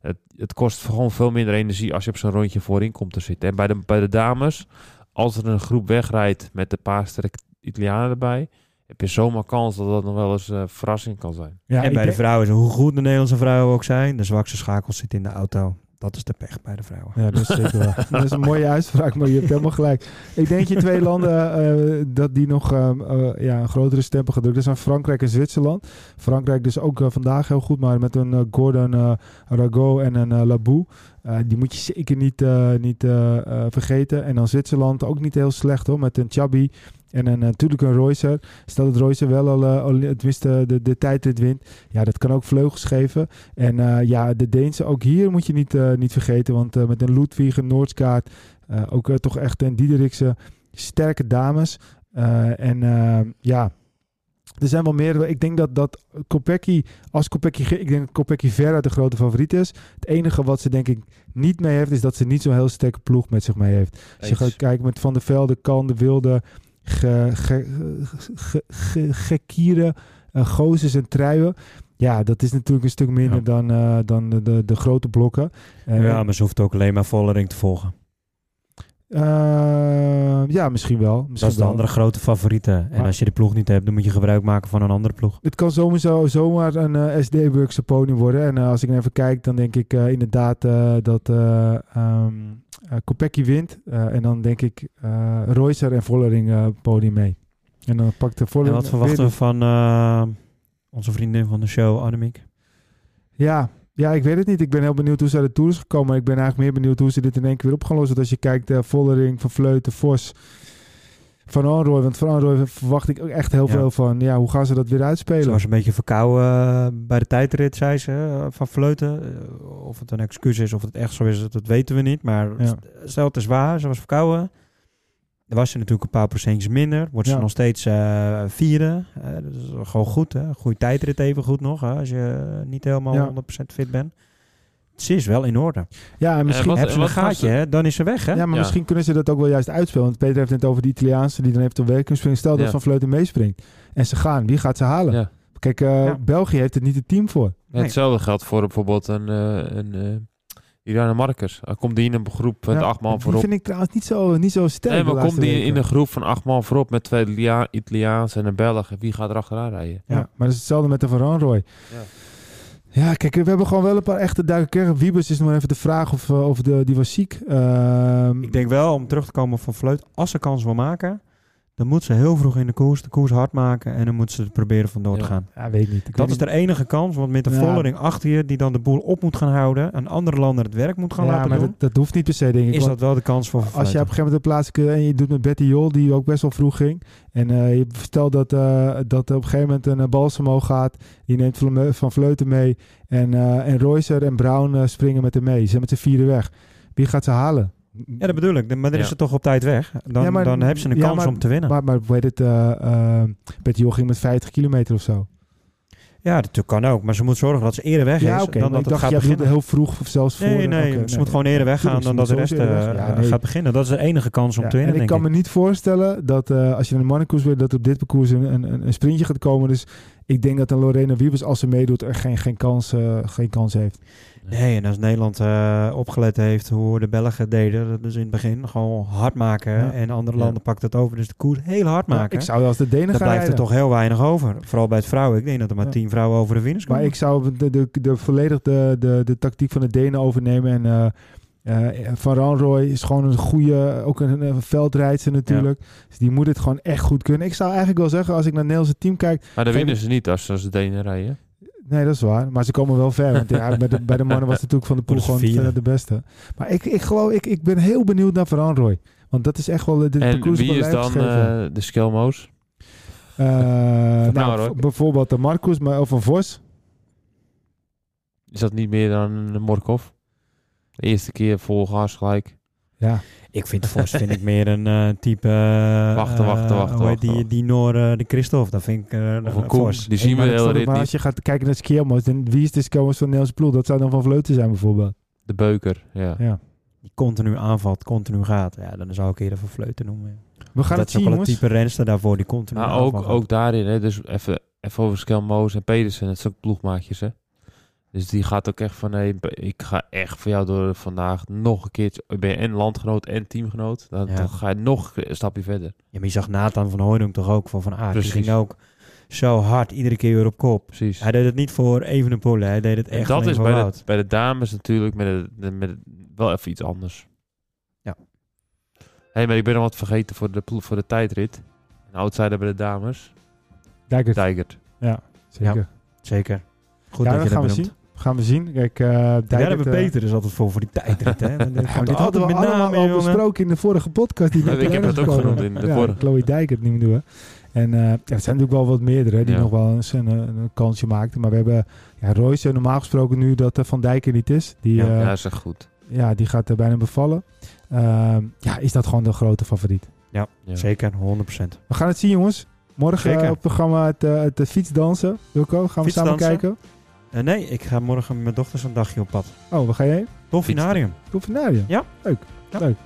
het, het kost gewoon veel minder energie als je op zo'n rondje voorin komt te zitten. En bij de, bij de dames, als er een groep wegrijdt met een paar sterke Italianen erbij, heb je zomaar kans dat dat nog wel eens eh verrassing kan zijn. Ja, en bij de vrouwen, is hoe goed de Nederlandse vrouwen ook zijn, de zwakste schakel zit in de auto. Dat is de pech bij de vrouwen. Ja, dat is zeker waar. Dat is een mooie uitspraak, maar je hebt helemaal gelijk. Ik denk je twee landen eh, dat die nog eh, eh, ja, een grotere stempel gedrukt. Dat zijn Frankrijk en Zwitserland. Frankrijk dus ook vandaag heel goed, maar met een Gordon uh, Rago en een uh, Labou. Uh, die moet je zeker niet, uh, niet uh, vergeten. En dan Zwitserland ook niet heel slecht hoor, met een Chabi en een, natuurlijk een Reusser. Stel dat Reusser wel al, uh, al tenminste de, de tijdrit wint. Ja, dat kan ook vleugels geven. En ja, de Deense ook hier moet je niet, niet vergeten. Want met een Ludwig, een Noordskaart, ook toch echt een Diederikse sterke dames. En ja, er zijn wel meer. Ik denk dat, dat Kopecky, als Kopecky, ik denk dat Kopecky ver uit de grote favoriet is. Het enige wat ze denk ik niet mee heeft, is dat ze niet zo'n heel sterke ploeg met zich mee heeft. Als je gaat kijken met Van der Velde, Kan, de Wilde, Gekieren, uh, Gozes en Truien. Ja, dat is natuurlijk een stuk minder ja. dan, uh, dan de, de, de, grote blokken. Uh, ja, maar ze hoeft ook alleen maar Vollering te volgen. Uh, ja, misschien wel. Misschien dat is de wel. andere grote favoriete. En als je de ploeg niet hebt, dan moet je gebruik maken van een andere ploeg. Het kan sowieso zomaar een uh, SD-Burgse podium worden. En uh, als ik even kijk, dan denk ik inderdaad dat um, Kopecky wint. en dan denk ik Reusser en Vollering podium mee. En dan pakt de Vollering... En wat verwachten we van eh, onze vriendin van de show, Annemiek? Ja, ja, ik weet het niet. Ik ben heel benieuwd hoe ze uit de Tour is gekomen. Maar ik ben eigenlijk meer benieuwd hoe ze dit in één keer weer op gaan lossen. Want als je kijkt, uh, Vollering, Van Vleuten, Vos, Van Anrooy. Want Van verwacht ik ook echt heel Ja. veel van. Ja, hoe gaan ze dat weer uitspelen? Ze was een beetje verkouden uh, bij de tijdrit, zei ze, uh, van Vleuten. Uh, of het een excuus is of het echt zo is, dat weten we niet. Maar Ja. stel het is waar, ze was verkouden. Er was je natuurlijk een paar procentjes minder. Wordt ze Ja. nog steeds eh, vierde. Eh, dat is gewoon goed. Hè? Goede tijdrit even goed nog. Hè? Als je niet helemaal Ja. 100% fit bent. Ze is wel in orde. Ja, en misschien, wat- Heb ze een gaatje, hè? dan is ze weg. Hè? ja, maar Ja. misschien kunnen ze dat ook wel juist uitspelen. Want Peter heeft het net over de Italiaanse die dan even op werk kunnen springen. Stel dat Ja. Van Vleuten meespringt. En ze gaan. Wie gaat ze halen? Ja. Kijk, eh, Ja. België heeft het niet het team voor. Nee. hetzelfde geldt voor bijvoorbeeld een, eh een eh Marcus. Dan komt die in een groep met Ja, acht man die voorop. vind ik trouwens niet zo, niet zo sterk. Nee, maar komt die weken. in een groep van acht man voorop met twee Lia- Italiaans en een Belg. Wie gaat er achteraan rijden? Ja, maar dat is hetzelfde met de Van Ranrooy. Ja. Ja, kijk, we hebben gewoon wel een paar echte duiken gekregen. Wiebes is nog even de vraag of, eh, of de, die was ziek. Ehm, Ik denk wel, om terug te komen van Vleut, als ze kans wil maken, dan moet ze heel vroeg in de koers de koers hard maken en dan moet ze er proberen vandoor te gaan. ja, weet niet. Ik Dat weet is de enige kans, want met de Ja. Vollering achter je, die dan de boel op moet gaan houden, een andere lander het werk moet gaan ja, laten maar doen, dat, dat hoeft niet per se, denk ik. is dat wel de kans voor als je op een gegeven moment een plaatselijke... en je doet met Betty Jol, die ook best wel vroeg ging. En eh, je vertelt dat, eh, dat er op een gegeven moment een uh, Balsamo gaat. Die neemt Van, Vleuten mee. En, eh en Roycer en Brown eh, springen met hem mee. Ze zijn met z'n vierde weg. Wie gaat ze halen? Ja, dat bedoel ik. Maar dan is ze toch op tijd weg. Dan, Ja, maar- dan heb ze een ja, kans maar- om te winnen. Maar, maar hoe heet het? Betty Jol ging met 50 kilometer of zo. ja, dat kan ook. Maar ze moet zorgen dat ze eerder weg is Ja, dan dat ik het dacht, gaat beginnen. heel vroeg of zelfs voor. Nee, nee, oké, ze moet gewoon eerder weggaan dan dat de rest eh, weg. Ja, nee. gaat beginnen. Dat is de enige kans om Ja, te winnen, en ik denk kan me niet voorstellen dat eh, als je naar de mannenkoers wil, dat op dit parcours een, een, een sprintje gaat komen. Dus ik denk dat een Lorena Wiebes, als ze meedoet, er geen, geen, kans, geen kans heeft. Nee, en als Nederland eh, opgelet heeft hoe de Belgen deden, dat is in het begin gewoon hard maken. Ja. En andere Ja. landen pakt het over. Dus de koers heel hard Ja, maken. ik zou als de Denen Dan gaan blijft er toch heel weinig over. Vooral bij het vrouwen. Ik denk dat er maar Ja. tien vrouwen over de finish komen. Maar ik zou de, de, de, volledig de, de, de tactiek van de Denen overnemen. En eh, eh, Van Ranrooy is gewoon een goede, ook een, een veldrijdster natuurlijk. Dus die moet het gewoon echt goed kunnen. Ik zou eigenlijk wel zeggen, als ik naar het Nederlandse team kijk... Maar dan Geef- winnen ze niet als ze als de Denen rijden. Nee, dat is waar. Maar ze komen wel ver. Want ja, bij, de, bij de mannen was het natuurlijk van de ze gewoon vierde. verder de beste. Maar ik, ik geloof, ik, ik ben heel benieuwd naar Van Ranrooy. Want dat is echt wel de, de En wie is dan eh, de Skelmo's? Eh, nou, bijvoorbeeld de Marcus maar, of een Vos. Is dat niet meer dan een Morkov? De eerste keer vol gas gelijk. Ja, Ik vind Vos vind ik meer een eh, type... eh, Wachten, wachten, eh, wachten, hoe heet wachten, Die, wachten. die Noor, eh, die Christophe. Dat vind ik... eh, Of een eh. Vos. Die zien we de rit maar niet. als je gaat kijken naar Skiermos, dan wie is de Skiermos van de Nederlandse ploeg? Dat zou dan Van Vleuten zijn bijvoorbeeld. De Beuker, ja. Ja. Die continu aanvalt, continu gaat. Ja, dan zou ik eerder van Vleuten noemen. We gaan dat het is ook zien, wel een type renster daarvoor die continu Maar aanval ook, gaat. ook daarin, hè, dus even, even over Skelmo's en Pedersen. Het zijn ook ploegmaatjes, hè. Dus die gaat ook echt van, hey, ik ga echt voor jou door vandaag nog een keertje. Ben je en landgenoot en teamgenoot? Dan, Ja. dan ga je nog een stapje verder. Ja, maar je zag Nathan van Hooydonk toch ook van Van Aert. Die ging ook zo hard, iedere keer weer op kop. Precies. Hij deed het niet voor Evenepoel, hij deed het En echt dat is voor bij de, bij de dames natuurlijk met de, de- met de- wel even iets anders. Ja. hey, maar ik ben nog wat vergeten voor de, voor de tijdrit. Een outsider bij de dames. Dijkert. Dijkert. Zeker. Zeker. Goed Ja, dat dat je gaan we dat zien. Gaan we zien. Kijk, eh Ja, Dijkert, daar hebben eh, Peter dus altijd voor, voor die tijdrit. Hè? Want dit Ja, hadden we met allemaal name, al jongen. besproken in de vorige podcast. Die Ja, ik heb het ook genoemd in de ja, vorige. Chloe Dijkert niet meer doen. En eh, ja, er zijn natuurlijk wel wat meerdere die Ja. nog wel eens een, een, kansje maakten. Maar we hebben ja, Royce normaal gesproken nu dat eh, Van Dijk er niet is. Die, Ja. ja, Ja, is echt goed. ja, die gaat er bijna bevallen. Ehm, ja, is dat gewoon de grote favoriet. Ja. Zeker, 100%. We gaan het zien jongens. Morgen Zeker. op het programma het, eh, het fietsdansen. Wilco, gaan we samen kijken? Eh, nee, ik ga morgen met mijn dochters een dagje op pad. Oh, waar ga je heen? Dolfinarium. Dolfinarium. Ja. Leuk. Ja. Leuk.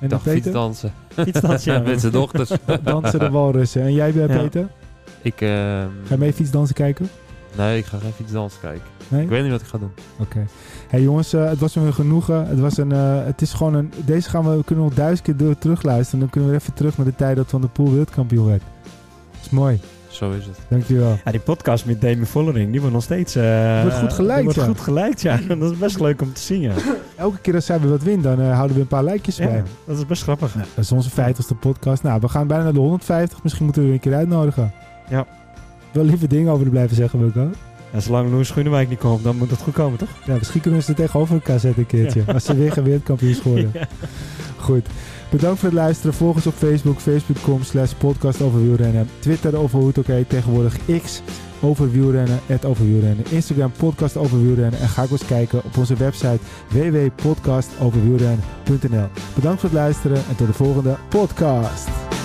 En dan Dag Peter? fietsdansen. Fietsdansen, ja. Met zijn dochters. Dansen de walrussen. En jij, eh, Ja. Peter? Ik, ehm, Ga je mee fietsdansen kijken? nee, ik ga geen fietsdansen kijken. Nee? Ik weet niet wat ik ga doen. Oké. Hey jongens, eh, het was me weer genoegen. Het, was een, eh, het is gewoon een... Deze gaan we, we kunnen nog duizend keer door terugluisteren. Dan kunnen we even terug naar de tijd dat Van der Poel wereldkampioen werd. Dat is mooi. Zo is het. Dankjewel. Ja, die podcast met Demi Vollering, die wordt nog steeds... eh, Wordt goed die wordt ja. goed geliked, ja. Dat is best leuk om te zien, ja. Elke keer als zij weer wat wint, dan eh, houden we een paar lijkjes bij. Ja, dat is best grappig. Dat is onze 50ste podcast. Nou, we gaan bijna naar de 150. Misschien moeten we er een keer uitnodigen. Ja. Wel lieve dingen over te blijven zeggen, Wilco. En zolang Louis Groenewijk niet komt, dan moet het goed komen, toch? Ja, misschien kunnen we ze tegenover elkaar zetten een keertje. Als ze weer geen wereldkampioen. Ja. Goed. Bedankt voor het luisteren. Volg ons op Facebook. Facebook.com slash podcast over wielrennen. Twitter of hoe het ook. Tegenwoordig X. over wielrennen, over wielrennen. Instagram podcast over wielrennen. En ga ook eens kijken op onze website www.podcastoverwielrennen.nl. Bedankt voor het luisteren en tot de volgende podcast.